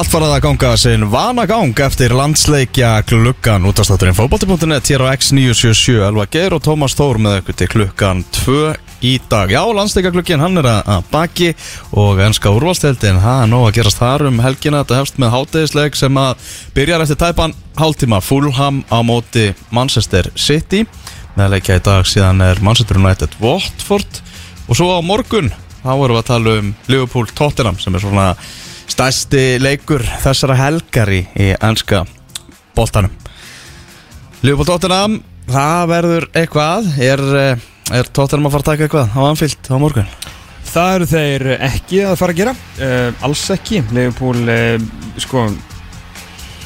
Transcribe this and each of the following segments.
Allt farað að ganga sinn vanagang eftir landsleikja klukkan. Útastátturinn fótbolti.net hér á X977 Elva Geir og Tómas Þór með ykkur til klukkan 2 í dag. Já, landsleikja klukkin hann er að baki og ennska úrvalsteldin það er nóg að gerast þar um helgina. Þetta hefst með hátæðisleik sem að byrjar eftir tæpan hálftíma. Fulham á móti Manchester City. Meðleikja í dag síðan er Manchester United Watford. Og svo á morgun þá erum við að tala um Liverpool Tottenham sem er svona stærsti leikur þessara helgar í, ennska boltanum. Liverpool Tottenham það verður eitthvað. Er, eh, er Tottenham að fara að taka eitthvað á anfyllt á morgun? Það eru þeir ekki að fara að gera. Uh, Alls ekki. Leifupúl, uh, sko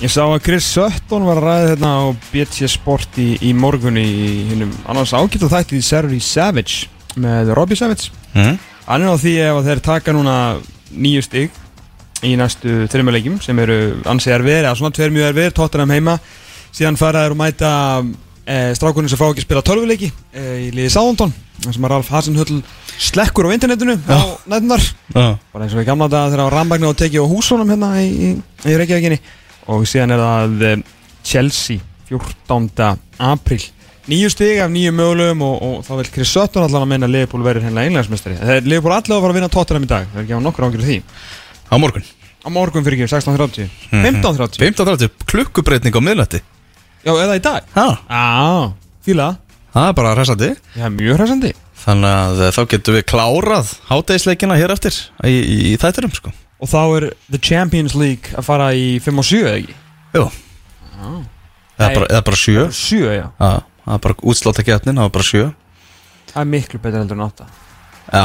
Ég sá að Chris Sutton var að ræða hérna á BT Sport í, í morgun í hinnum annars ágætt og þætti í Servi Savage með Robbie Savage mm. Hann er á því ef þeir taka núna nýju stig í næstu þreymjuleikjum sem eru ansið erfið, eða svona tveir mjög erfið, Tottenham heima. Síðan fara þeir og mæta e, strákunni sem fá ekki að spila tölvuleiki e, í liði Sáðondon, sem að Ralf Hasenhöll slekkur á internetinu á nætunar Já. bara eins og við gamla þetta þegar á Rambagnu og tekið á húsunum hérna í, í, í Reykjavíkinni. Og síðan er það eh, Chelsea 14. apríl. Nýju stig af nýju mögulegum og, og þá vil Chris Sutton allan að menna að Liverpool verður hennilega englandsmestari það er Liverpool allavega að fara að vinna Tottenham í dag. Það er ekki á nokkur ágjörðu því á morgun. Á morgun fyrir ekki 16.30 15.30 15.30 klukkubreitning á miðnætti. Já eða í dag. Já, á fíla. Það er bara hressandi. Já mjög hræsandi Þannig að eh, þá getum við klárað hátæðisleikina hér eftir í, í, í þætturum sko. Og þá er The Champions League að fara í 5 og 7 eða ekki? Jú. Eða bara, eða bara sjö. 7 já. Það er bara útsláta getnin, það var bara sjö. Það er miklu betur heldur en 8 Já,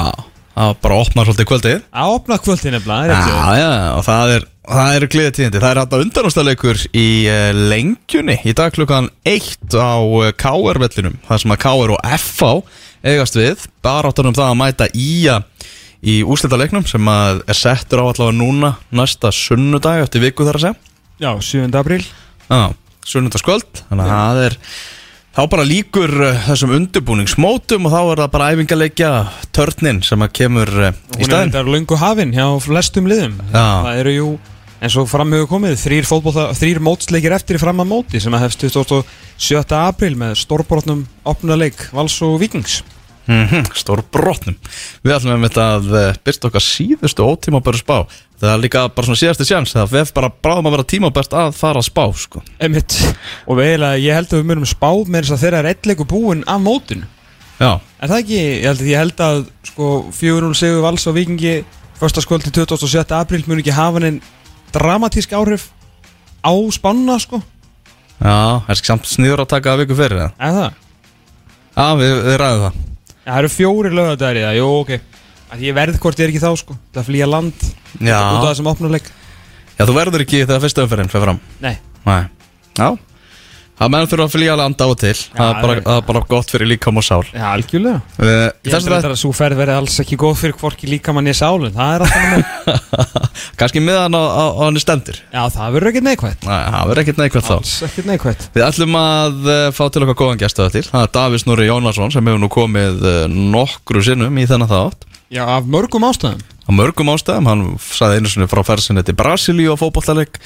var bara að opna svolítið kvöldið. Að opna kvöldin nefnilega Já, er já, og það er, það eru gleðið tíðindi. Það er hægt að undanústaleikur í uh, lengjunni Í dag klukkan 1 á uh, KR-vellinum Það sem að KR og FH eigast við. Baráttunum það að mæta í í úrslitaleiknum sem að er settur á allavega núna næsta sunnudag eftir viku þar að segja. Já 7. apríl. Já, sunnudagskvöld Þannig að það er Þá bara líkur uh, þessum undirbúningsmótum og þá er það bara æfingarleikja törnin sem að kemur uh, í Hún er þetta löngu hafinn hjá flestum liðum Já. Það eru jú, eins og fram hefur komið þrýr, þrýr mótsleikir eftir í fram að móti sem að hefst 27. apríl með stórbrotnum opnaleik Vals og Víkings Mm Stór brotnum. Við ætlum með þetta að uh, byrsta okkar síðustu ótíma bara spá. Það er líka bara svona síðasti sjans það við bara bráðum að vera tímabært að fara að spá sko. Einmitt. Og við eiginlega, ég held að við munum spá með þess að þeirra er eitt leiku búinn af mótinu Já, Er það ekki, ég held, ég held að sko 4-0 sigur Vals og Víkingi Föstaskvöld til 27. apríl mun ekki hafa en dramatísk áhrif á spánna sko já, er ekki samt sniður að taka að viku fyrir það. Er það? Já, við, við ræðum það. Já, það eru fjóri lögadagir í það, jú, ok Að Ég verð hvort ég er ekki þá, sko Það flýja land Já. Út af þessum opnuleik Já, þú verður ekki þegar fyrsta umferðin fyrir fram. Nei Nei. Já. Það menn þurfa að flýja landa á og til. það, er bara, það er- það bara gott fyrir líkam og sál. Já, algjörlega Við, Ég held að svo ferð verði alls ekki góð fyrir hvorki líkamann í sálun Það er alltaf með Kanski miðan á, á, á henni stendur. Já, það verður ekkert neikvætt Nei, það verður ekkert neikvægt þá. Alls ekkert neikvætt Við ætlum að uh, fá til okkar góðan gestöða til Það er Davís Núri Jónasson sem hefur nú komið uh, nokkru sinnum í þennan þátt Já, af mörgum ástæðum. Á mörgum ástæðum, hann saði einu sinni frá fersinni til Brasilíu á fótbollaleik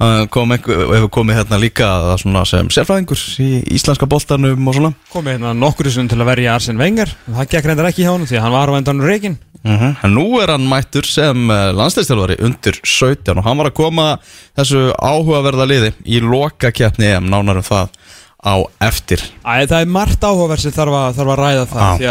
hann kom hefur komið hérna líka svona sem sérfræðingur í íslenska boltanum og svona. Komið hérna nokkur sem til að verja Arsen Wenger. En Það gekk reyndar ekki hjá hann því hann var á endanum reikin uh en nú er hann mættur sem landstæðstjálfari undir 17 og hann var að koma þessu áhugaverða liði í loka keppni EM, nánar um það á eftir. Æ, það er margt áhugaverð sem þarf að, þarf að ræða það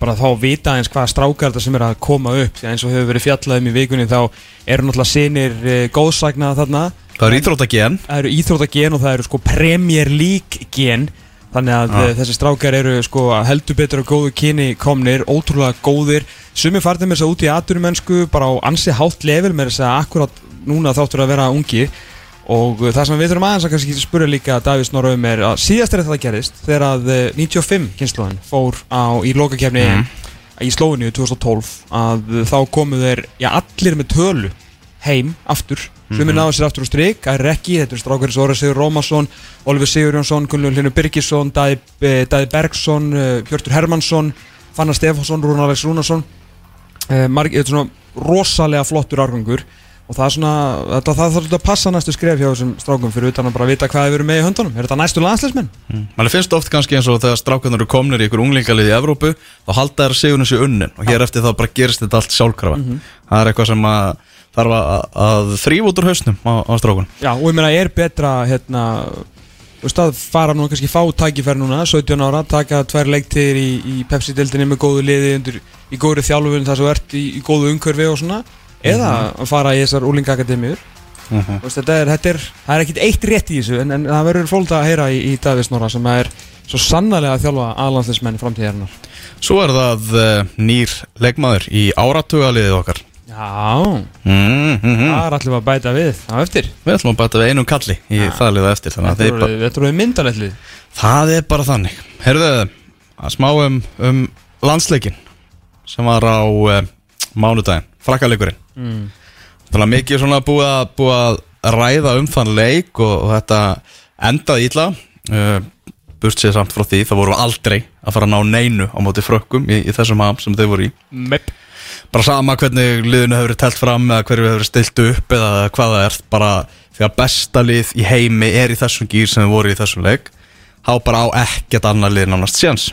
Bara þá vita eins hvaða strákar þetta sem er að koma upp því eins og hefur verið fjallað um í vikunni þá eru náttúrulega sinir uh, góðsagna þarna. Það er íþróttagen. Það eru íþróttagen og það eru sko Premier League gen. Þannig að Já. uh, þessi strákar eru sko heldur betur og góðu kyni komnir, ótrúlega góðir. Sumi farðir með þess að út í atvinnumennsku bara á ansi hátt level með þess að akkurat núna þáttur að vera ungi og uh, það sem við þurfum aðeins að kannski spura líka Davís Norra um er að síðast er þetta gerist þegar að uh, 95 kynnslóðin fór á, í lokakefni í Slóinu 2012 að uh, þá komu þeir, já allir með tölu heim aftur. Sumir náðu sér aftur úr strik, það er ekki, þetta er og Orri Sigur Rómasson, Oliver Sigurjónsson, Gunnlaugur Hlynur Birgisson, Daði, eh, Bergsson, eh, Hjörtur Hermansson, Fannar Stefánsson, Rúnar Alex Rúnarsson. Eh, marg, Þetta er svona rosalega flottur árgangur og það er svona, þetta, það þarf að passa næstu skref hjá þessum strákum fyrir utan að bara vita hvað þeir eru með í höndunum, er þetta næstu landsleismenn? Man finnst oft kannski eins og þegar strákunar eru komnir í ykkur unglingalið í Evrópu þá halda þær sigurinn sér unnin og hér eftir þá bara gerist þetta allt sjálfkrafa. Það er eitthvað sem að þarf að, að þrýfa út úr hausnum á, á strákun Já, og ég meina, er betra, hérna, þú veist að fara nú kannski fá tækifæri núna, 17 ára, taka tvær leiktir í, í Pepsi-deltinni með góðu liði undir, í góðri þjálfun þar sem þú ert í, í góðu umhverfi og svona, eða að fara í þessar úlingakademíur. Veist, þetta er, þetta er, það er ekkit eitt rétt í þessu, en, en það verður fólk að heyra í, í Davís Norra sem er svo sannarlega að þjálfa aðlandslismenn framtíðarinnar. Svo er það uh, nýr leikmaður í áratugaliðið okkar Já, mm, mm, mm. það er allir að bæta við á eftir. Við ætlum að bæta við einum kalli í Ja. það liða eftir Þetta eru- eru myndalellið. það er bara þannig Herðu, að smá um, um landsleikin sem var á uh, mánudaginn, frakkaleikurinn. Mm. Þannig að mikið svona búið að, búið að ræða um þann leik og, og þetta endaði ítla uh, burt sér samt frá því þá vorum við aldrei að fara að ná neinu á móti frökkum í, í þessum ham sem þau voru í. Mepp. bara sama hvernig liðinu hefur telt fram eða hverju hefur stilt upp eða hvað það er bara því að besta lið í heimi er í þessum gýr sem þau voru í þessum leik þá bara á ekkert annar lið nánast séns.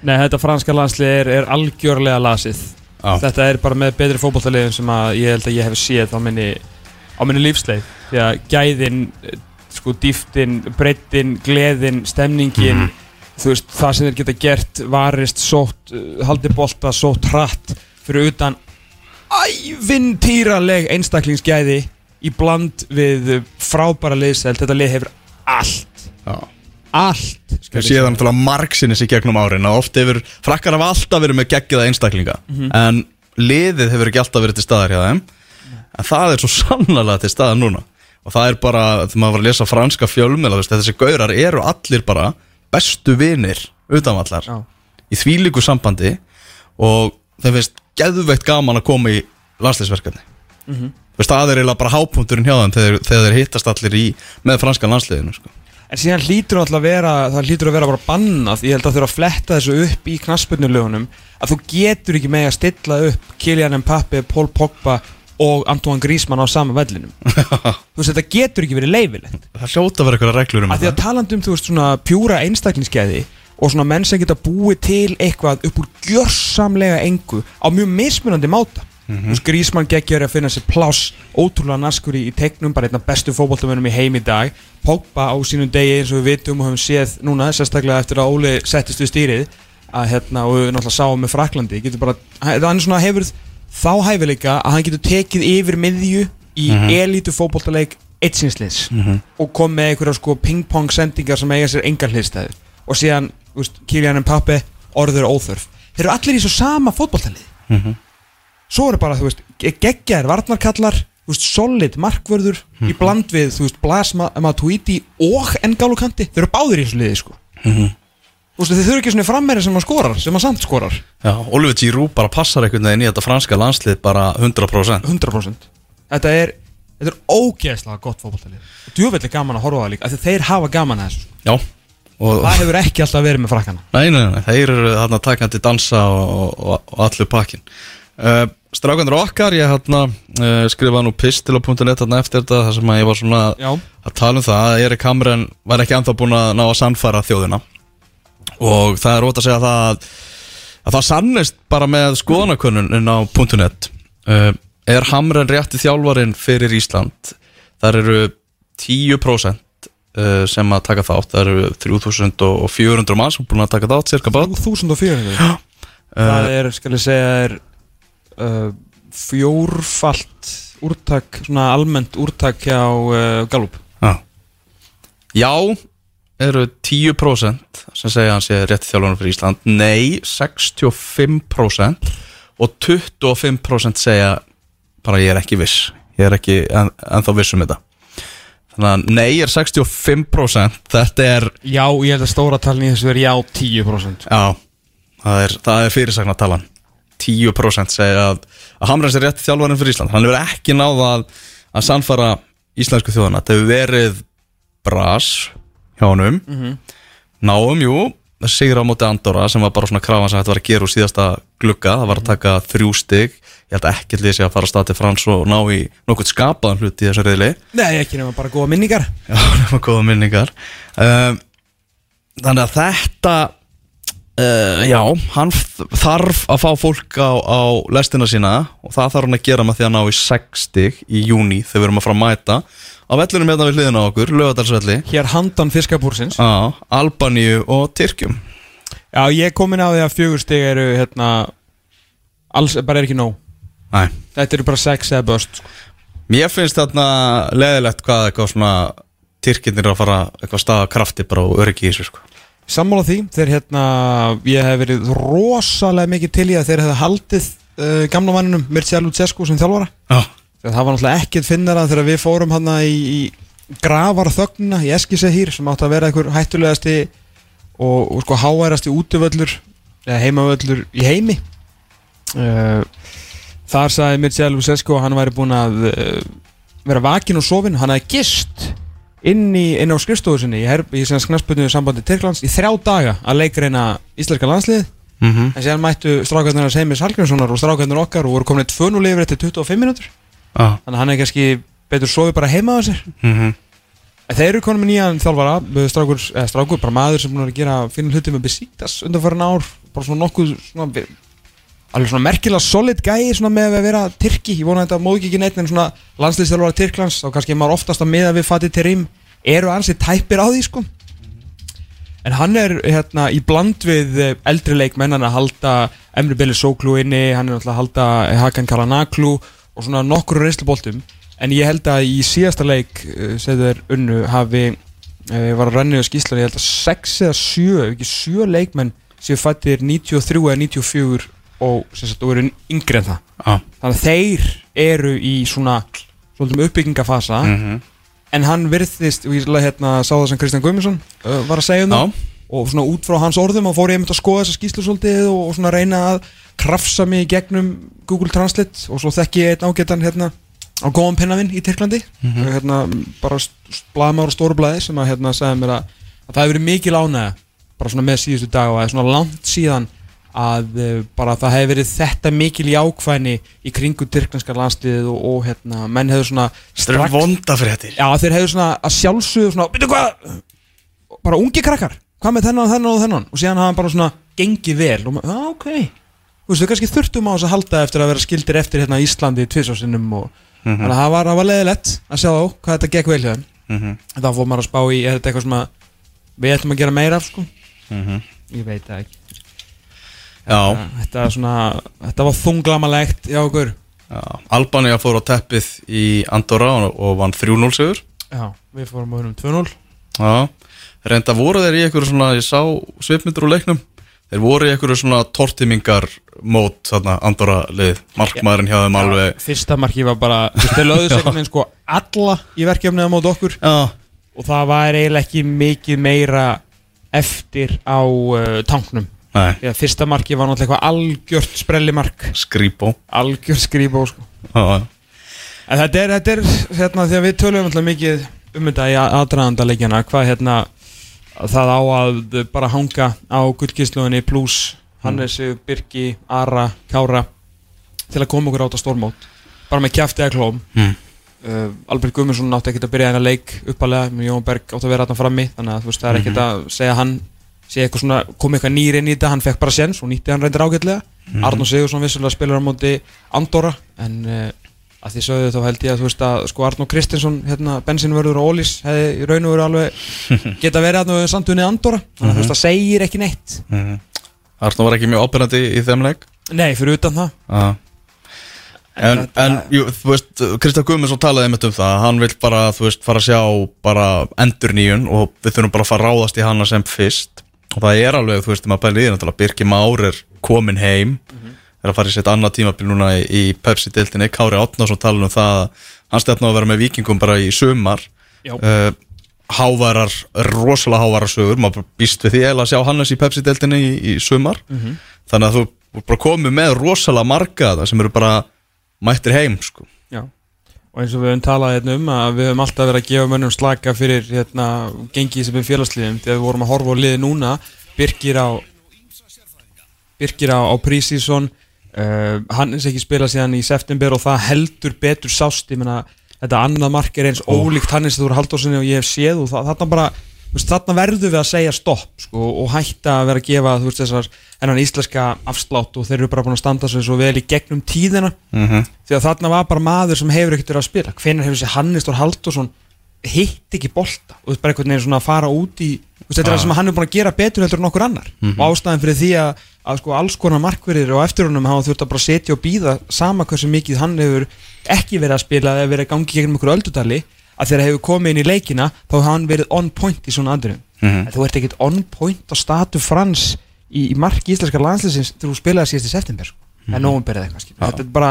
Nei, þetta franska landslið er, er algjörlega lasið Já. Þetta er bara með betri fótballtaliðum sem ég held að ég hef séð á minni, á minni lífsleið Því að gæðin, sko dýftin, breytin, gleðin, stemningin Þú veist, það sem þeir geta gert, varist, sótt, haldið bolta, sótt hratt Fyrir utan ævintýraleg einstaklingsgæði í bland við frábæra liðseld Þetta lið hefur allt, Já. Allt ég séum það náttúrulega margsinnis í gegnum árin að oft hefur, frakkar hafa alltaf verið með geggiða einstaklinga en liðið hefur ekki alltaf verið til staðar hjá þeim. En það er svo sannlega til staðar núna. Og það er bara, þegar maður var að lesa franska fjölmjöla, þú þessi gaurar eru allir bara bestu vinir utanvallar Já. í þvílíku sambandi og þeim finnst geðveikt gaman að koma í landsliðsverkefni. Þú veist, það er eiginlega bara hápunkturinn hjá þeim þegar, þegar þeir hittast allir í með franska landsliðinu sko. En síðan hlýtur alltaf að vera, það hlýtur að vera bara bannað, ég held að þurfa að fletta þessu upp í knassbyrnulögunum, að þú getur ekki með að stilla upp Kylian Mbappe, Paul Pogba og Antoine Griezmann á sama vellinum. þú veist, þetta getur ekki verið leifilegt. það hljóta að vera eitthvað reglur um Af því að talandi um, þú veist, svona pjúra einstaklingsgæði og svona menn sem geta búið til eitthvað upp úr gjörsamlega engu á mjög mismunandi máta. Þú veist, Grísmann geggjör að finna sér pláss ótrúlega naskur í, í teiknum, bara einna bestu fótboltamönnum í heim í dag. Pogba á sínum degi eins og við vitum og höfum séð núna, sérstaklega eftir að Óli settist við stýrið að hérna, og við náttúrulega sáum með Fraklandi, bara, hann svona hefur þá hæfileika að hann getur tekið yfir miðju í elítu fótboltaleik eitsinsliðs og kom með einhverja sko ping-pong sendingar sem eiga sér engar hliðstæðu og síðan, Kylian Mbappe orður óþörf. Þeir eru allir í svo sama fótboltalið svo eru bara, þú veist, geggjar varnarkallar, þú veist, solid markvörður í bland við, þú veist, Blas Ma- Matuidi og N'Galo Kanti þeir eru báðir í þessu liði, sko. Þú veist, þeir þurfa ekki svona frammeri sem að skorar sem að samt skorar, Já, Oliver Giroud bara passar einhvern veginn í þetta franska landslið bara 100% 100% þetta er, þetta er ógeðslega gott fótboltalið. Og djúvill er gaman að horfa það líka þeir hafa gaman að þessu. Já, og það hefur ekki alltaf verið með frakkana. Nei, nei, nei, þeir eru þarna takandi dansa og, og, og allur pakkin uh, Strákandur okkar, ég hérna uh, skrifaði nú pistil á .net þarna eftir þetta þar sem að ég var svona já, að tala um það að Erik Hamren var ekki anþá búin að ná að sannfæra þjóðina. Og það er ótt að segja það að, að það sannist bara með skoðanakönnun á .net. Uh, er Hamren rétti þjálfarin fyrir Ísland? Þar eru 10% uh, sem að taka þátt. Það eru 3400 mann sem búin að taka þátt cirka bát. 3400 það er, skal ég segja, er uh, fjórfalt úrtak, svona almennt úrtak hjá uh, Gallup. Já, Já eru 10% sem segja að hann sé rétti þjálfarinn fyrir Ísland. Nei, 65% og 25% segja bara ég er ekki viss. Ég er ekki en, ennþá viss um þetta. Þannig að nei er 65% Þetta er, Já, ég held að stóra talin í þessu er já 10% já Það er, það er fyrirsagna talan 10% segja að, að Hamrens er rétti þjálfarinn fyrir Ísland. Hann hefur ekki náða að, að sannfara íslensku þjóðana Þetta hefur verið bras hjá honum. Náum, jú Sigur á móti Andorra sem var bara svona krafan sem þetta var að gera úr síðasta glugga. Það var að taka þrjú stig. Ég held ekki að lýsi að fara að stað til Frans og ná í nokkuð skapaðan hlut í þessu reyðli Nei, ekki nema bara góða minningar. Já, nema góða minningar. Um, Þannig að þetta uh, Já, hann þarf að fá fólk á, á lestina sína og það þarf hann að gera með því að ná í 60 í júni þegar við erum að fara að mæta. Á vellurum hérna við hliðina okkur, Lögadalsvelli Hér handan fiskabúrsins. Á Albaníu og Tyrkjum. Já, ég er komin á því að fjögur stig eru hérna Alls bara er ekki nóg. Næ, Þetta eru bara sex eða böst sko. mér finnst þarna leðilegt hvað eitthvað svona Tyrkjirnir að fara eitthvað staða krafti bara og öryggi í þessu sko Sammála því, þeir hérna Ég hef verið rosalega mikið til í að þeir hefði haldið uh, gamla manninum Mircea Lucescu sem þjálfara. Já, Þegar það var náttúrulega ekkert finnara þegar við fórum hann í, í grafar þögnina í Eskisehýr sem átti að vera einhver hættulegasti og, og sko háærasti útivöllur eða heimavöllur í heimi. Uh, Þar sagði Mircea Lucescu að hann væri búinn að uh, vera vakin og sofin hann hefði gist inn, í, inn á skrifstofu sinni í, í knastbyrnu sambandi Tyrklands í þrjá daga að leikreina íslenska landslið mhm, en síðan mættu strákarnir hans Heimis Hallgrímssonar og strákarnir okkar og voru komin 2-0 yfir eftir 25 minútur já, þannig að hann er kannski betur sofið bara heima á sér. Mhm. En þeir eru konum með nýjan þjálfara strákur, eða strákur, bara maður sem búin að gera finna hluti með Besiktas undanfærin ár bara svona nokkuð svona, alveg svona merkilega solid gæi svona með að vera Tyrki, ég vona þetta móði ekki neitt en svona landsliðstjálfara Tyrklands þá kannski maður oftast að miða við Fatih Terim eru ansi tæpir á því sko. En hann er hérna í bland við eh, eldri leikmenn hann að halda Emre Beli Soklu inni hann er náttúrulega að halda Hakan Kalanaklu og svona nokkur reynsluboltum. En ég held að í síðasta leik sem þeir unnu hafi uh, var að renni á skýslan, ég held að 6 eða 7, ef ekki 7 leikmenn séu fættir 93 eða 94 og sem sagt, og eru yngri en það. Já, þannig að þeir eru í svona svolítið uppbyggingafasa mhm. en hann virðist, og ég hérna, sá það sem Kristján Guðmundsson uh, var að segja um það. Og svona út frá hans orðum og fór ég einmitt að skoða þessa skýslu svolítið og, og svona reyna að krafsa mig gegnum Google Translate og svo þekki ég einn ágættan hérna á góðan pinnavinn í Tyrklandi. Mhm. og hérna bara blaðmáður og stóru blæði sem að hérna sagði mér að, að það hefur verið mikil ánægja bara svona með síðustu dag og er svona langt síðan að uh, bara það hefur verið þetta mikil jákvæðni í kringu Tyrklandska landslið og, og hérna menn hefur svona þetta eru vondafréttir Já, þeir hefðu svona að sjálfsögðu svona, veitu hvað, bara ungi krakkar, hvað með þennan og þennan og þennan? Og síðan hafa hann bara svona gengið vel og maður, já, ok, þú veist, við kannski þurftum á þess að halda eftir að vera skildir eftir hérna í Íslandi tvisvarsinnum og þannig að það var, var leiðilegt að sjá hvað þetta gekk vel hjá þeim. Mhm, þá fór maður að spá í, er þetta eitthvað svona, þetta var þunglamalegt hjá okkur. Albania fór á teppið í Andorra og, vann 3-0 sigur. Já, við fórum að vera um 2-0 Já, reynda voru þeir í einhverju svona, ég sá svipmyndur úr leiknum Þeir voru í einhverju svona tortimingar mót, þarna, Andorra lið. Markmaðurinn hjá þeim alveg Fyrsta marki var bara, þeir einhvern veginn, sko alla í verkefnið á móti okkur. Já, og það var eiginlega ekki mikið meira eftir á uh, tanknum því að fyrsta marki var náttúrulega eitthvað algjört sprellimark. Skrýpó algjört skrýbó sko. Þetta er, þetta er hérna, því að við tölum náttúrulega mikið um þetta í aðdraðanda leikjana hvað hérna það á að bara hanga á gullkísluðinni pluss Hannesi, Birki, Ara, Kára til að koma okkur át á stórmót. Bara með kjafti eða klóm. Mm. uh, Albert Guðmundsson átti ekkert að byrja þennan leik uppalega Jón Berg átti að vera þarna frammi þannig að þú veist það er ekkert að segja hann sé eitthvað svona, kom eitthvað nýr inn í þetta hann fekk bara séns og nýtti hann reyndir ágætlega. Mm Arnó Sigursson vissulega spilar á móti Andorra en uh, að því sögðu þá held ég að þú veist að sko Arnó Kristinsson hérna bensinvörður og Ólís hefði í raun og veru alveg geta verið að nú samt unni Andorra. Þannig að þú veist það segir ekki neitt. Mm. Arnó var ekki mjög ábyrgandi í þeim leik? Nei, fyrir utan það. Já, En, en jú, þú veist, Kristján Guðmundsson talaði einmitt um það Hann vil bara, þú veist, fara að sjá bara endur nýjun og við þurfum bara að fara að ráðast í hana sem fyrst og það er alveg, þú veist, maður bæði líðin að Birki Már er komin heim. Er að fara í sitt annað tímabil núna í, í Pepsi-diltinni, Kári Átnarsson talaði um það að hann stefna að vera með vikingum bara í sumar. Uh, hávarar, rosalega hávarar sögur, maður býst við því eiginlega að sjá Hannes í Pepsi-deltinni í, í sumar. Þannig að þú bara komið með rosalega marga það sem eru bara mættir heim sko. Og eins og við höfum talað hérna um að við höfum alltaf verið að gefa mönnum slaka fyrir hérna, gengið sem er félagsliðum. Þegar við vorum að horfa á liði núna Birkir á Birkir á, á prísísson uh, hann er ekki spilað síðan í september og það heldur betur sást. Ég meina, þetta annað mark er eins ólíkt hann eins og þú eru haldósinni og ég hef séð og það, þarna bara þarna verður við að segja stopp sko, og hætta að vera að gefa veist, þessar ennan íslenska afslátt og þeir eru bara búin að standa sér svo vel í gegnum tíðina. Mhm. því að þarna var bara maður sem hefur ekkert verið að spila. Hvenær hefur þessi Hannes Þór Halldórsson hitt ekki bolta? Og þú veist bara einhvern veginn að fara út í veist, þetta er það sem hann er búin að gera betur heldur en nokkur annar. Og ástæðan fyrir því að, að sko alls konar markverðir og eftir honum hafa þurft að bara setja og býða sama hversu mikið hann hefur ekki verið að spila eða verið að gangi gegnum ykkur öldudali að þegar hefur komið inn í leikina þá hafa hann verið on point í svona andrum Mhm. en þú ert ekkert on point á statu frans í, í marki íslenska landsliðsins þegar þú spilaði síðast í september sko. en nóvumber eða eitthvað þetta er bara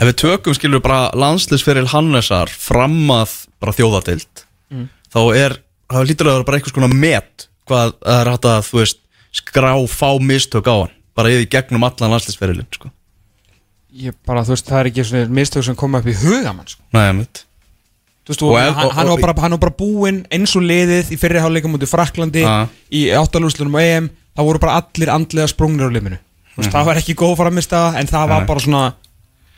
ef við tökum skilur bara landslisferil Hannesar fram að bara þjóðadild Mm. þá er, það lítur að vera bara einhvers konar met hvað það er hægt að þú veist skrá fá mistök á hann bara yfir gegnum allan landslisferilin sko. ég bara, þú veist, það er ekki svona mistök sem koma upp í hugamann sko. Nei, einmitt. þú veist, Og og, hann, og- hann, og- var bara, hann var bara búinn eins og liðið í fyrri hálfleikum mútið Fraklandi í áttalúslunum á EM. Það voru bara allir andlega sprungnir á liminu. Þú veist, það var ekki góð framist en það var bara svona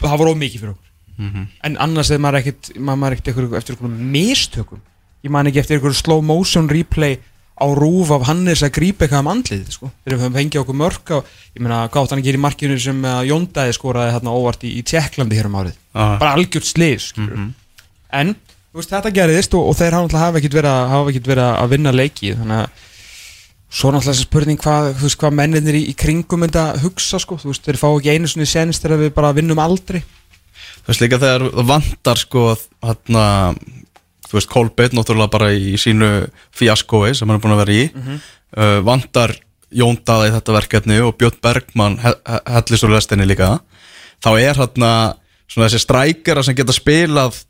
það var ómikið fyrir okkur. En annars er maður ekkert maður er ekkert eitthvað, eftir einhverjum mistökum. Ég man ekki eftir einhverjum slow motion replay á rúf af Hannes að grípa eitthvað um andlið sko. þegar við höfum fengið okkur mörk á, ég meina, gátt hann að gera í markinu sem uh, Jóndæði skoraði hérna óvart í, í Tjekklandi hér um árið? Bara algjört slið mm en veist, þetta gerðist og, og þeir hafa ekkert verið, að- verið að vinna leiki þannig að svo náttúrulega þessi spurning hvað, veist, hvað menninir í, í kringum þetta hugsa sko, þú veist, þeir fá ekki einu svona sens þegar við bara vinnum aldrei. Þú veist líka þegar það vantar sko hérna þú veist Kolbeitt náttúrulega bara í sínu fjaskói sem hann er búin að vera í. Uh, vantar Jón Daða í þetta verkefni og Björn Bergmann he he hellis úr lestinni líka. Þá er hérna svona þessi strækjara sem geta spilað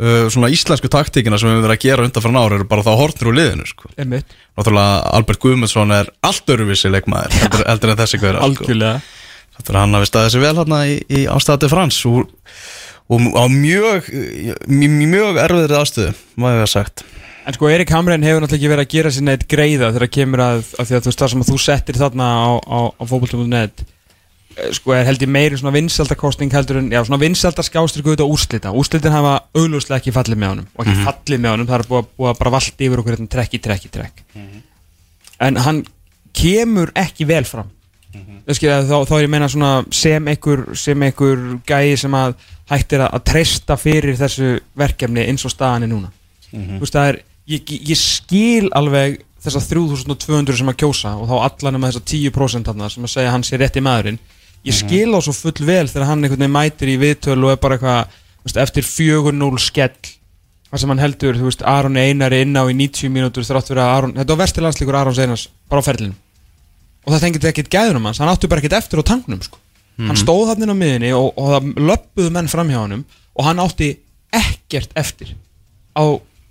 uh, svona íslensku taktíkina sem við verið að gera undan frá nára eru bara þá hortnur úr liðinu sko. Náttúrulega Albert Guðmundsson er allt öruvísi leikmaður heldur, heldur en þessi hver algjörlega. Þetta er hann hafi staðið sér vel hérna í, í ástæði frans og, og á mjög mjög, mjög erfiðri má ég hafa sagt. En sko Erik Hamren hefur náttúrulega ekki verið að gera sér neitt greiða þegar kemur að, að því að þú veist það sem að þú settir þarna á, á, á fótboltum.net sko er held ég meiri svona vinsaldakosting heldur en, já svona vinsaldaskástur guða úrslita, úrslitin hafa augljóslega ekki fallið með honum og ekki fallið með honum, það er búið, að- búið að bara valda yfir okkur hérna trekk í trekk í trekk. En hann kemur ekki vel fram. Mm -hmm. þá, þá er ég meina svona sem einhver, sem einhver gæi sem að hættir að, að treysta fyrir þessu verkefni eins og staðan er núna. Þú veist það er ég, ég skil alveg þessa 3200 sem að kjósa og þá allan um þessa 10% þarna sem að segja að hann sé rétti maðurinn ég skil á svo full vel þegar hann einhvern veginn mætir í viðtöl og er bara eitthvað eftir 4-0 skell þar sem hann heldur, þú veist, Aron Einari inn á í 90 mínútur þrátt fyrir að Aron þetta var versti landslíkur Arons Einars bara á ferlinum og það tengið ekkert gæðunum hans hann áttu bara ekkert eftir á tangnum sko. hann stóð hann inn á miðinni og, og það löppuðu menn fram hjá honum og hann átti ekkert eftir á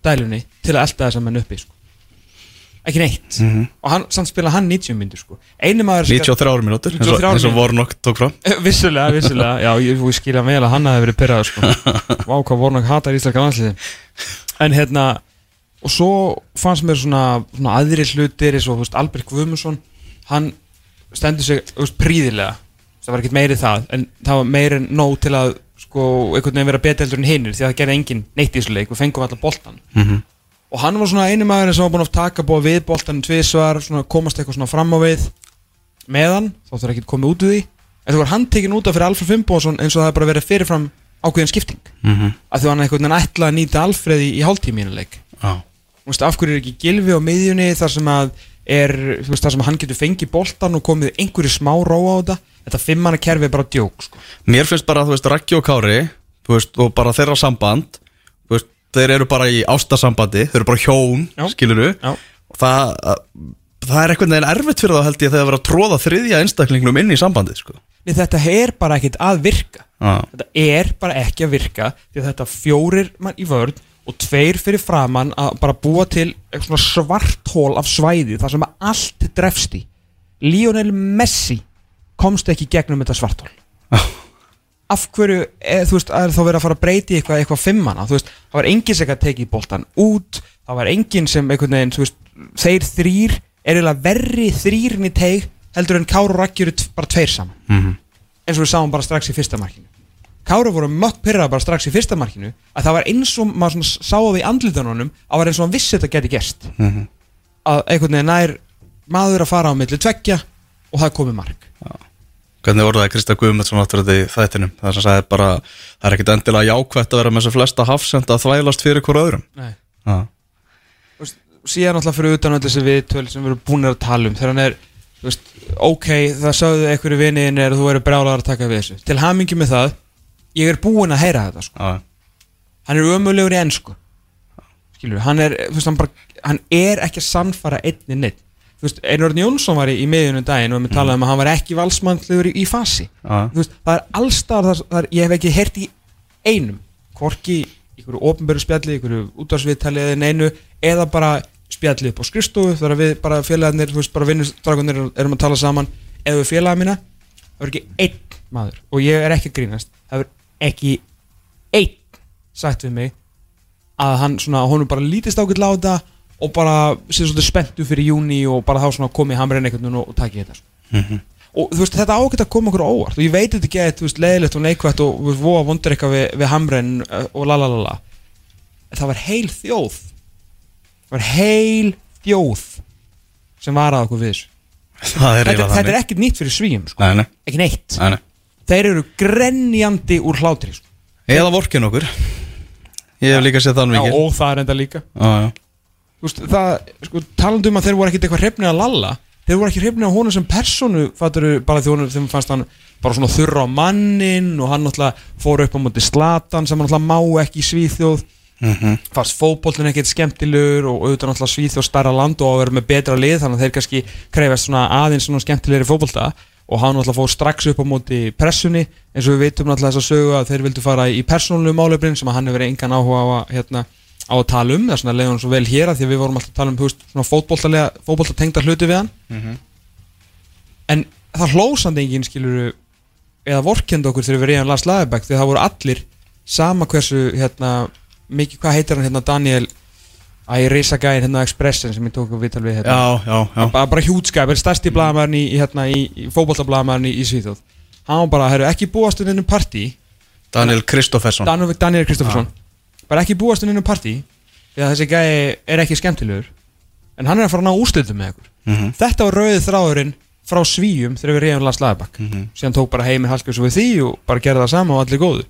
dælunni til að elda þessa menn uppi sko. Ekki neitt og hann, samt spila hann 90 myndur sko. einu maður sem- 93 mínútur eins og, 93 eins og mínútur. voru nokk tók fram vissulega, vissulega, já, ég, ég skilja vel að hann hafi verið pyrrað sko. Vá, hvað Vornak hatar íslenska landsliði En hérna Og svo fannst mér svona, svona aðri hlutir eins og veist, Albert Guðmundsson Hann stendur sig veist, príðilega Það var ekkert meiri það En það var meiri en nóg til að sko, einhvern veginn vera betur heldur en hinnir Því að það gerði enginn neitt í þessu leik Við fengum allar boltan Mhm. Og hann var svona einu maður sem var búin að taka búið við boltan tvisvar, svona komast eitthvað svona fram á við meðan, þá þurfa ekki komið út úr því. En þú var handtekinn út af fyrir Alfred Fimboðsson eins og það er bara verið fyrirfram ákveðin skipting. Mm -hmm. að þú hann einhvern veginn ætla að nýta Alfred í, í hálftíminuleik veist, af hverju er ekki gilfi á miðjunni þar sem að er, þú veist, þar sem hann getur fengið boltan og komið einhverju smá róa á þetta? Þetta fimmana kerfi er bara djók sko. Mér finnst bara, þú veist, Raggi og Kári veist, og bara þeirra samband þeir eru bara í ástasambandi þeir eru bara hjón, Já. skiluru Já. það, það er einhvern veginn erfitt fyrir þá held ég þegar það er að tróða þriðja einstaklingnum inn í sambandið, sko. Nei, þetta er bara ekkit að virka. Já, þetta er bara ekki að virka því að þetta fjórir mann í vörð og tveir fyrir framann að bara búa til eitthvað svona svarthól af svæði þar sem allt drefst í. Lionel Messi komst ekki gegnum þetta svarthól af hverju, eð, þú veist, er þá verið að fara að breyti eitthvað, eitthvað fimmana, þú veist, það var enginn sem að tekið boltan út, það var enginn sem einhvern veginn, þú veist, þeir þrýr er eiginlega verri þrýrin í teig heldur en Káru og Raggi eru bara tveir saman. Mhm. eins og við sáum bara strax í fyrsta markinu. Kára voru mökk pyrrað bara strax í fyrsta markinu að það var eins og maður svona sá á því andlitunum að var eins og hann vissi þetta geti gerst. Mhm. að einhvern veginn nær maður að fara á milli tveggja og það komið mark Hvernig orðaði Krista Guðmundsson áttur þetta í þættinum? Það sem sagði bara, það er ekkit endilega jákvætt að vera með þessu flesta hafsenda að þvælast fyrir hver öðrum. Veist, síðan alltaf fyrir utan öll þessi viðtöl sem við erum búin að tala um þegar hann er þú veist, ok, það sögðu einhverju viniðin er að þú eru brjálaður að taka við þessu. Til hamingi með það, ég er búin að heyra þetta sko. hann er ömulegur í ennsku skilur, hann er, þú veist, hann bara hann er ekki að sannfara einni neitt veist, Einar Örn Jónsson var í, í miðjunum daginn og við talaðum um að hann var ekki valsmannlegur í, í fasi. Þú veist, það er það er, ég hef ekki heyrt í einum. Hvorki einhverju ofnböru spjalli, einhverju útvarsviðtali eða neinu, eða bara spjalli upp á skrifstofu, þegar við bara félagarnir, þú veist, bara vinnustrakunir erum að tala saman, eða við félagar mína. Það er ekki einn maður. Og ég er ekki að grínast, það er ekki einn sagt við mig að hann svona, honum bara lítist ákveld þetta og bara sé svolítið spenntu fyrir júni og bara þá svona komi hamrinn einhvern veginn og, og taki þetta sko. Mhm. og þú veist þetta ágætt að koma okkur óvart. Og ég veit þetta ekki að þú veist leiðilegt og neikvægt og þú veist voða vondur eitthvað við, við hamren uh, og lalalala það var heil þjóð það var heil þjóð sem var að okkur við þessu. Er þetta, þetta er ekkert nýtt fyrir svíum sko. Nei, nei, ekki neitt. Nei, nei. Þeir eru grenjandi úr hlátri sko. Eða vorkin okkur. Ég hef líka séð þann vikið og það er enda líka. Þú veist, það, sko, talandi um að þeir voru ekkert eitthvað hrefnir að lalla þeir voru ekki hrefnir á honum sem personu fattur bara því honum þeim fannst hann bara svona þurra á mannin og hann náttúrulega fór upp á móti slatan sem hann náttúrulega má ekki í Svíþjóð Mhm. fannst fótboltin ekkert skemmtilegur og auðvitað náttúrulega Svíþjóð starra land og að vera með betra lið þannig að þeir kannski krefast svona aðeins svona skemmtilegri fótbolta og hann náttúrulega fór strax upp á móti pressunni eins og við veitum náttúrulega þess að sögu að þeir vildu fara í persónulegu málefnin sem að hann hefur engan áhuga á að, hérna, á að tala um það er svona leiðan svo vel hér að því að við vorum alltaf að tala um veist, svona fótboltalega, fótboltatengda hluti við hann. Mhm. en það hlósandi enginn skilur eða vorkend okkur þegar við reyðum Lars Lagerbæk því það voru allir sama hversu hérna, mikið, hvað heitir hann hérna Daniel að ég reysa gæðin hérna á Expressen sem ég tók við viðtal við hérna. Já, já, já. Bara, bara hjútskæp, er stærsti blagamæðurinn í, í, hérna, í, í fótboltablagamæðurinn í, Svíþjóð. Hann bara, herru, ekki búast innum partí. Daniel Kristoffersson. Daniel, Daniel Kristoffersson bara ekki búast inn innum partí því að þessi gæði er ekki skemmtilegur en hann er að fara að ná úrslitum með ykkur Mhm. þetta var rauðið þráðurinn frá svíjum þegar við reyðum Lars Lagerbakk Mhm. síðan tók bara heimir Hallgjörns við því og bara gerði það sama og allir góðu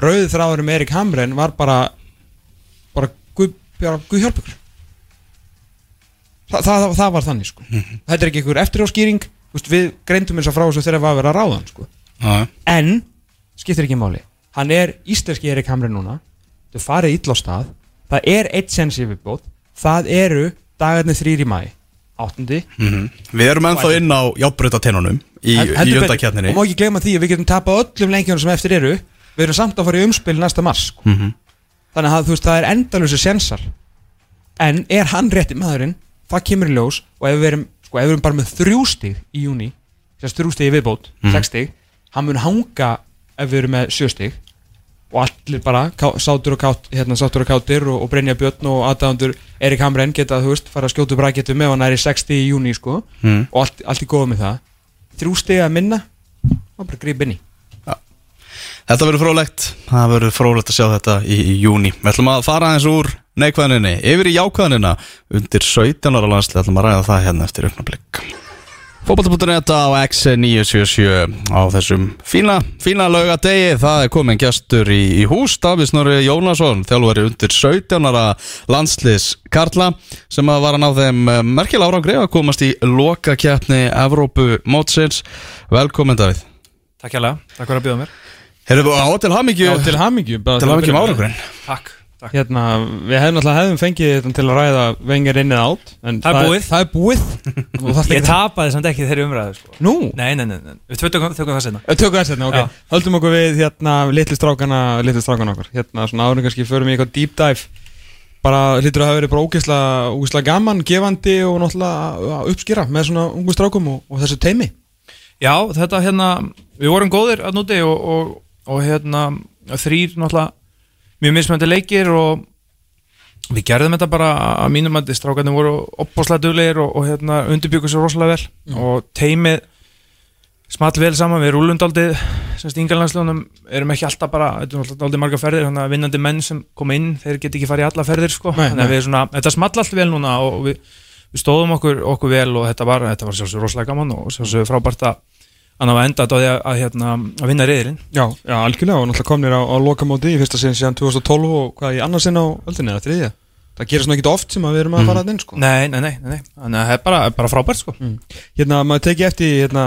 rauðið þráðurinn með Erik Hamren var bara bara guð, guð hjálp ykkur Þa, það, það, það var þannig sko. Þetta er ekki ykkur eftiráskýring við greindum eins og frá þessu þegar við að vera ráðan sko. En skiptir ekki máli. Hann er íslenski Erik Hamren núna þau farið illa á stað. Það er eitt sensi viðbót það eru dagarnir þrýr í mæ áttundi Mhm. Við erum ennþá inn á játbreytatennunum í, undakjarninni og má ekki gleyma því að við getum tapað öllum leikjunum sem eftir eru. Við erum samt að fara í umspil næsta mars sko. Mhm. þannig að þú veist það er endalusi sensar. En er hann rétti maðurinn? Það kemur í ljós. Og ef við erum, sko, ef við erum bara með þrjú stig í júni þess þrjú stig í viðbót, Mhm. sex stig hann mun hanga ef við erum með sjö stig og allir bara sátur og kátt, hérna sátur og káttir og, og Brynja Björn og aðdæðandur Erik Hamren geta, þú veist, fara að skjótu braketu með hann er í 60 í júni, sko. Mhm. og allt, allt í góða með það. Þrjú stig að minna og bara gríp inn í. Þetta verður frólægt, það verður frólægt að sjá þetta í, í júni Við ætlum að fara aðeins úr neikvæðaninni yfir í jákvæðanina undir 17 ára landsli ætlum að ræða það hérna eftir auknablik Fótbolta.net á X977 á þessum fína, fína laugadegi það er komin gestur í, í hús Davíð Snorri Jónasson, þjálfari undir 17 ára landslis Karla sem að var að ná þeim merkilega árangri að komast í lokakeppni Evrópu mótsins Velkomin Davíð. Takk hjá takk fyrir að bjóða mér. Herðu, á til hamingju. Já, til hamingju. Til hamingju árangurinn. Takk Hérna, við hefum náttúrulega hefum fengið þetta til að ræða vengar inn eða átt Það er búið. Það er búið það Ég tapaði samt ekki þeirri umræðu sko. Nú, Nei, nei, nei, nei. Við tökum, það senna Tökum þess hérna, ok Já. Höldum okkur við hérna litli strákana litli strákana okkur Hérna svona árum kannski förum í eitthvað deep dive bara hlýtur að hafa verið bara ógeðslega ógeðslega gaman, gefandi og náttúrulega að uppskýra með svona ungu strákum og, og þessu teimi Já, þetta hérna, við vorum góðir að núti og, og, og hérna þrýr náttúrulega mjög mismöndi leikir og við gerðum þetta bara að mínum að strákarnir voru opbáslega duglegir og, og hérna undirbyggur sér rosalega vel og teimið small vel saman, við rúlum daldið semst yngarlandslunum, erum ekki alltaf bara þetta er alltaf daldið marga ferðir, þannig að vinnandi menn sem koma inn, þeir get ekki farið í alla ferðir sko. Nei, þannig að við svona, þetta small allt vel núna og við, við stóðum okkur, okkur vel og þetta var, þetta var sjálfsög rosalega gaman og sjálfsög frábært að að ná að enda þetta á því að, að, hérna, að vinna reyðirinn Já, já, algjörlega og náttúrulega komnir á, á lokamóti í fyrsta sinn síðan 2012 og hvað í annars sinn á öldinni eða þriðja? Það gerir svona ekkit oft sem að við erum að fara að inn sko. nei, nei, nei, nei, þannig að það er bara, bara frábært sko. Hérna, maður tekið eftir hérna,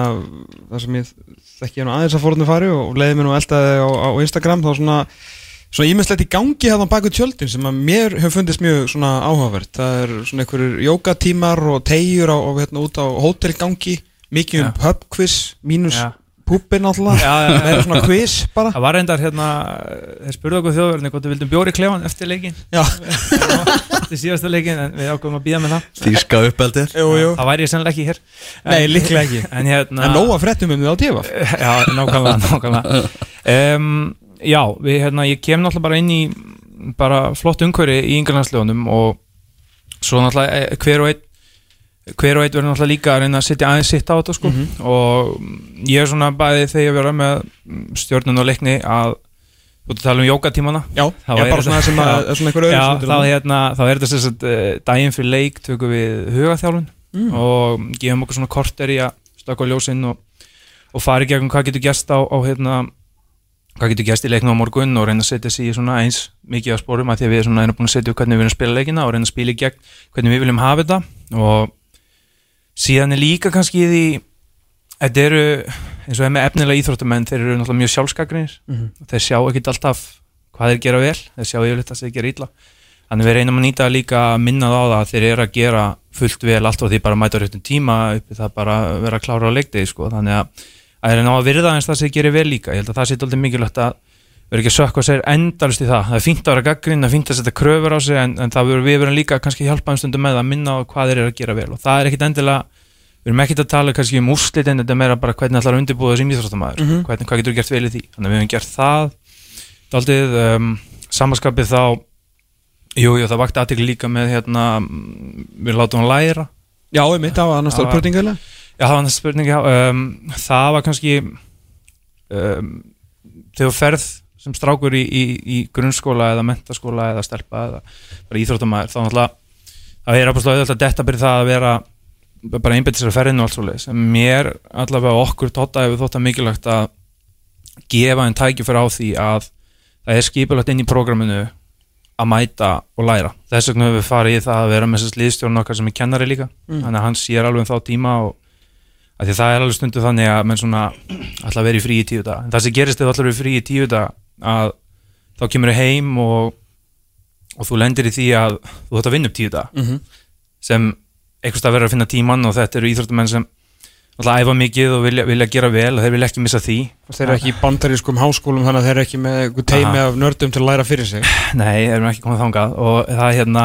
það sem ég þekki hérna aðeins að fórhundin fari og leiði mér nú eldaði á, á Instagram þá svona svona ímestlegt í gangi hérna baku tjöldin sem að mér hefur fundist mjög svona áhugavert. Það er svona einhverjur jógatímar og tegjur á, á, hérna, út á hótelgangi mikið um Já. pubquiz mínus púbin já. það er svona quiz bara. Það var reyndar hérna þeir spurðu okkur þjóðverðinni hvort við vildum bjóri klefan eftir leikin eftir síðasta leikin en við ákveðum að býða með það. Þýska uppeldir. Það væri ég sennilega ekki hér. Nei, líklega ekki. en hérna En nóga fréttum um þið á tífa Já, nákvæmlega, nákvæmlega. Um, Já, við, hérna, ég kem náttúrulega bara inn í bara flott umhverfi í yngarlandslegunum og svo náttúrulega eh, hver og einn hver og einn verður náttúrulega líka að reyna að setja aðeins sitt á þetta sko. Og ég er svona bæði þegar ég vera með stjórnun og leikni að þú tala um jókatímana Já, Það já svona þetta- sem að Já. svona hlutur þá, hérna, þá er þetta sem sagt uh, daginn fyrir leik tökum við hugaþjálfun. Mm. og gefum okkur svona korter í að stakka ljósinn og, og fara í gegnum hvað getur gæst á, á hérna, hvað getur gæst í leiknum á morgun og reyna að setja sig í svona eins mikið á spórum að því að við svona erum búin að setja upp hvernig við viljum spila leikina og reyna að spila í gegn hvernig við viljum hafa þetta. Og síðan er líka kannski því þetta eru eins og er með efnilega íþróttamenn þeir eru náttúrulega mjög sjálfskakrinir Mhm. þeir sjá ekkit alltaf hvað þeir gera vel þeir sjá yfirleitt að þeir gera illa þannig við reynum að nýta líka að minna það á það að þeir eru að gera fullt vel allt og því bara mæta réttum tíma uppi það bara að vera að klára á leikdegi sko. þannig að að þeir ná að virða eins það sem þeir gerir vel líka ég held að það sé að vera ekki að sökka sér endalist í það. Það er fínt að vera gaggrinn, það er fínt að setja kröfur á sig en, en það verður við verðum líka kannski hjálpa um stundum með að minna á hvað þeir eru að gera vel. Og það er ekkit endilega við erum ekkit að tala kannski um úrslit en þetta er meira bara hvernig að undirbúða þessi íþróttamæður Mhm. hvernig, hvað getur gert vel í því? Þannig að við hefum gert það. Daldið um, samaskapið þá jú, jú, það vakti aðtekli líka með hérna, mm, við látum hann læra. Já, ég mitt annars Það var- var næsta spurning já, um, Sem strákur í, í, í grunnskóla eða mentaskóla eða stelpa eða bara íþróttamæður þá náttúrulega það er að detta byrja það að vera bara einbætt sér að ferðinu og allt svo leis en mér allavega okkur tóta hefur þótt að mikilvægt að gefa en tækju fyrir á því að það er skipulagt inn í prógraminu að mæta og læra. Þess vegna höfum við farið í það að vera með þess liðstjórn okkar sem er kennari líka. Mm. þannig að hann sér alveg um þá tíma og að því það er alveg stundu þannig að menn svona að vera í frí í tíu dag en það sem gerist að vera í frí í tíu dag að þá kemur þau heim og, og þú lendir í því að þú ætti að vinna upp tíu dag Mhm. sem einhvers stað verður að finna tíman og þetta eru íþróttumenn sem að æfa mikið og vilja, vilja gera vel og þeir vilja ekki missa því. Þeir eru ekki í bandarískum háskólum þannig að þeir eru ekki með teimi af nördum til að læra fyrir sig. Nei, erum ekki komið þangað og það hérna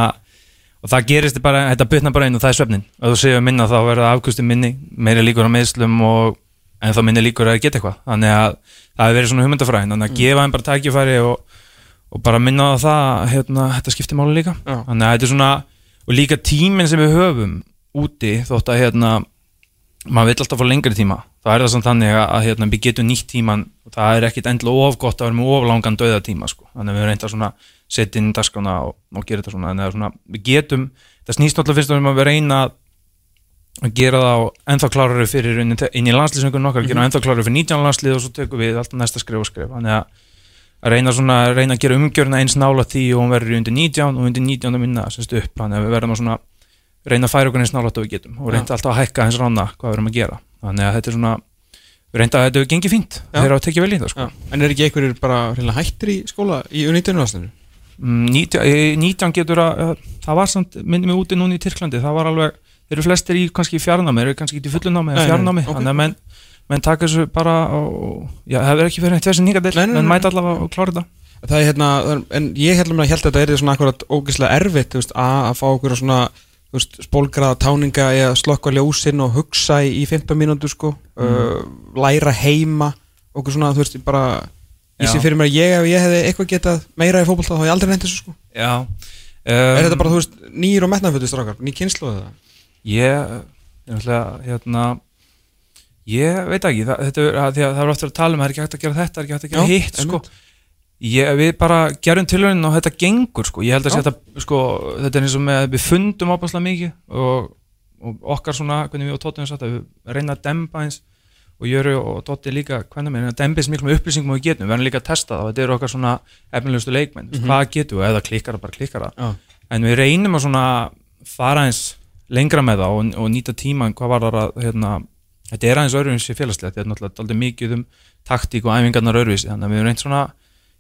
og það gerist bara, þetta bytna bara einn og það er svefnin og þú séu minna þá verða afkusti minni meiri líkur á meðslum og en þá minni líkur að geta eitthvað. Þannig að það hefur verið svona hugmyndafræðin. Þannig að gefa þeim bara tækifæri og, og bara minna á það hérna, þetta skiptir máli líka. Já. þannig að þetta er svona og líka tíminn sem við höfum úti þótt að hérna maður vill alltaf fá lengri tíma. Þá er það samt þannig að, hérna, við getum nýtt tíman og það er ekkit endilega of gott að vera með of langan döðatíma sko. þannig að við reynda svona setja inn í dagskrána og, og gera þetta svona, svona, við getum það snýst náttúrulega fyrst um að við reyna að gera það á ennþá klárari fyrir inn, í- landslýsingunum okkar, gera það ennþá klárari fyrir 19 landslið og svo tökum við alltaf næsta skrif og skrif þannig að að reyna, svona, reyna að gera umgjörna eins nála því og hún verður undir 19 og undir 19 að minna semst upp, þannig að við verðum að svona reyna að færa okkur eins nála við getum og reynda alltaf að hækka eins rána hvað við erum að gera þannig að þetta er svona reynda að þetta hefur gengið fínt Já. þeir hafa tekið vel í það sko. Já. En er ekki einhverjir bara hættir í skóla í aðstæðinu? Mm, 19 eh, 19 getur að eh, það var samt, myndi mig úti núna í Tyrklandi það var alveg, eru flestir í kannski fjarnámi eru kannski ekki fullunámi eða fjarnámi ok. þannig að menn, menn taka þessu bara og, já, það hefur ekki verið eitt þessi nýga del Nei, nei, menn mæta allavega og klára þetta Það er hérna, er- en ég held að held að þetta er svona akkurat ógeðslega erfitt, veist, að, fá okkur svona, veist, spólgraða táninga eða slokka ljósinn og hugsa í, í 15 mínútur, sko, uh, læra heima, okkur svona, þú veist, bara, ég Já. sé fyrir mér að ég, ef ég hefði eitthvað getað meira í fótbolta, þá hef ég aldrei nefnt þessu, sko. já, er um, þetta bara, þú veist, nýr og metnafötu strákar, ný kynslu það? Ég, hérna ég veit ekki það, þetta er, að, því að það er ofta að tala um það er ekki hægt að gera þetta, það er ekki hægt að gera hitt sko. ég, við bara gerum tilhörun og þetta gengur sko. ég held að þetta, sko, þetta er eins og með að við fundum ábærslega mikið og, og okkar svona, hvernig við og Tóttum satt að við reyna að dempa eins og Jöru og Tótti líka, hvernig með að dempa eins miklu með upplýsingum og við getum, við verðum líka að testa það og þetta eru okkar svona efnilegustu leikmenn. Mhm. hvað getum við, eða klikkar það bara klikkar það. En við reynum að svona fara eins lengra með það og, og nýta tíman hvað var það að hérna, þetta er aðeins öðruvísi félagslegt þetta er náttúrulega aldrei mikið um taktík og æfingarnar öðruvísi þannig að við erum reynd svona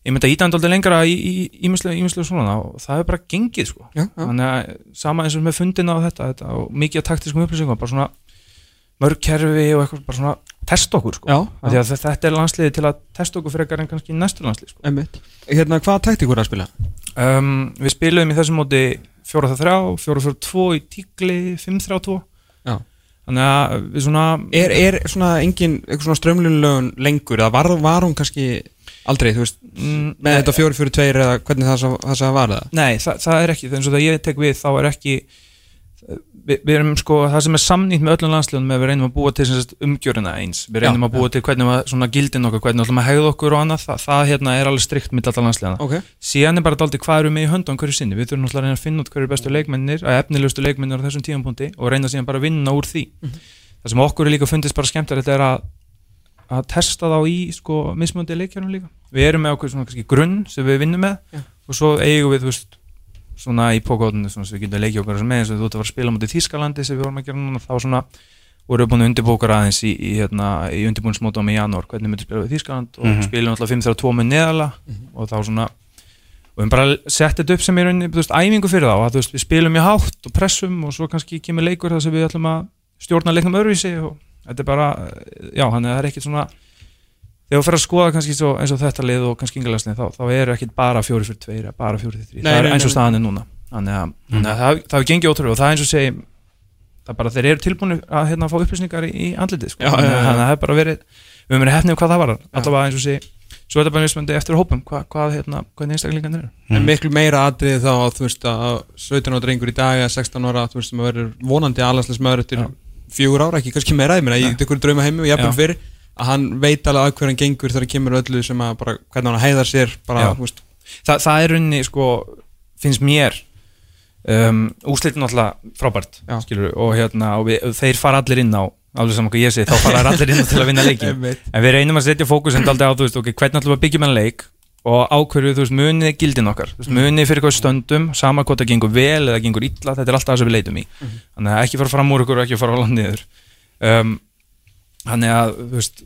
ég myndi að íta hann aldrei lengra í ímislega svona og það er bara gengið sko. Já, já. þannig að sama eins og með fundina og þetta, þetta og mikið af taktískum upplýsingum bara svona mörg kerfi og eitthvað bara svona testa okkur sko. Já, þetta er landsliði til að testa okkur frekar en kannski næstu landslið sko. Hérna, um, við spilum í þessum móti 4-3, 4-4-2 í tíkli 5-3-2 Já. þannig að við svona Er, er svona engin, strömlunlögun lengur, eða var, var hún kannski aldrei, þú veist, mm, með þetta 4-4-2 eða hvernig það, það sá var það? Nei, það, það er ekki, eins og það ég tek við þá er ekki við, við erum sko, það sem er samnýtt með öllum landsliðunum er við reynum að búa til sagt, umgjörina eins. Við reynum Já, að búa til hvernig var svona gildin okkar hvernig ætlum að hegða okkur og annað það, það hérna er alveg strikt mitt alltaf landsliðana Ok, síðan er bara daldi hvað eru með í höndum hverju sinni. Við þurfum náttúrulega að reyna að finna út hverju bestu leikmennir að efnilegustu leikmennir á þessum tíðanpunkti og reyna síðan bara að vinna úr því. Það sem okkur er líka fundist bara skemmtilegt er að að testa þá í sko mismöndi leikjörnum líka. Við erum með okkur svona kannski grunn sem við vinnum með Já. og svo eigum við þú veist svona í svona sem við getum leikið okkur með eins og þú ert að fara að spila mútið Þískalandi sem við vorum að gera núna þá svona vorum við búin að undirbókar aðeins í, í, hérna, í undirbúinsmótum í janúar hvernig myndum spila við Þískaland og Mhm. spilum alltaf 5-3-2 með neðala og þá svona og við bara sett þetta upp sem er þú veist, æfingu fyrir þá að veist, við spilum í hátt og pressum og svo kannski kemur leikur þar sem við ætlum að stjórna leiknum öðruvísi og þetta er bara, já, hann er ekkit svona þegar þú fer að skoða kannski svo, eins og þetta lið og kannski yngalasni þá, þá er ekkit bara fjóri fyrir tveir eða bara fjóri fyrir þrý, það er eins og staðan er núna. Þannig að, þannig að það, það hefur gengið ótrúlega og það er eins og segi það er bara þeir eru tilbúinu að hérna, fá upplýsningar í, í andlitið sko. Þannig að það hefur bara verið við höfum verið hefnið um hvað það var allavega eins og segi, svo er þetta bara mismöndi eftir hópum hvað, hvað hérna, hvernig einstaklingarnir eru. En miklu meira atrið þá að þú veist að 17 ára drengur í dag eða 16 ára, þú veist, sem að verður vonandi alanslismöður eftir Já. fjögur ára, ekki kannski meira, ég meina, í ykkur drauma heimi og jafnvel Já. fyrir, að hann veit alveg að hver hann gengur þegar kemur öllu sem að bara, hvernig hann heiðar sér, bara, Þa, það er runni, sko, finnst mér um, úslitin alltaf frábært, skilur og hérna, og við, þeir fara allir inn á alveg saman hvað ég segi, þá fara allir inn á til að vinna Einmitt. en við reynum að setja fókusin aldrei á, þú veist, ok, hvernig ætlum við að byggja með leik og ákverju, þú veist, munið gildin okkar veist, munið fyrir hvað stöndum, sama hvort það gengur vel eða gengur illa, þetta er alltaf það sem við leitum í. Þannig að ekki fara fram úr ykkur og ekki fara á landiður um, þannig að, þú veist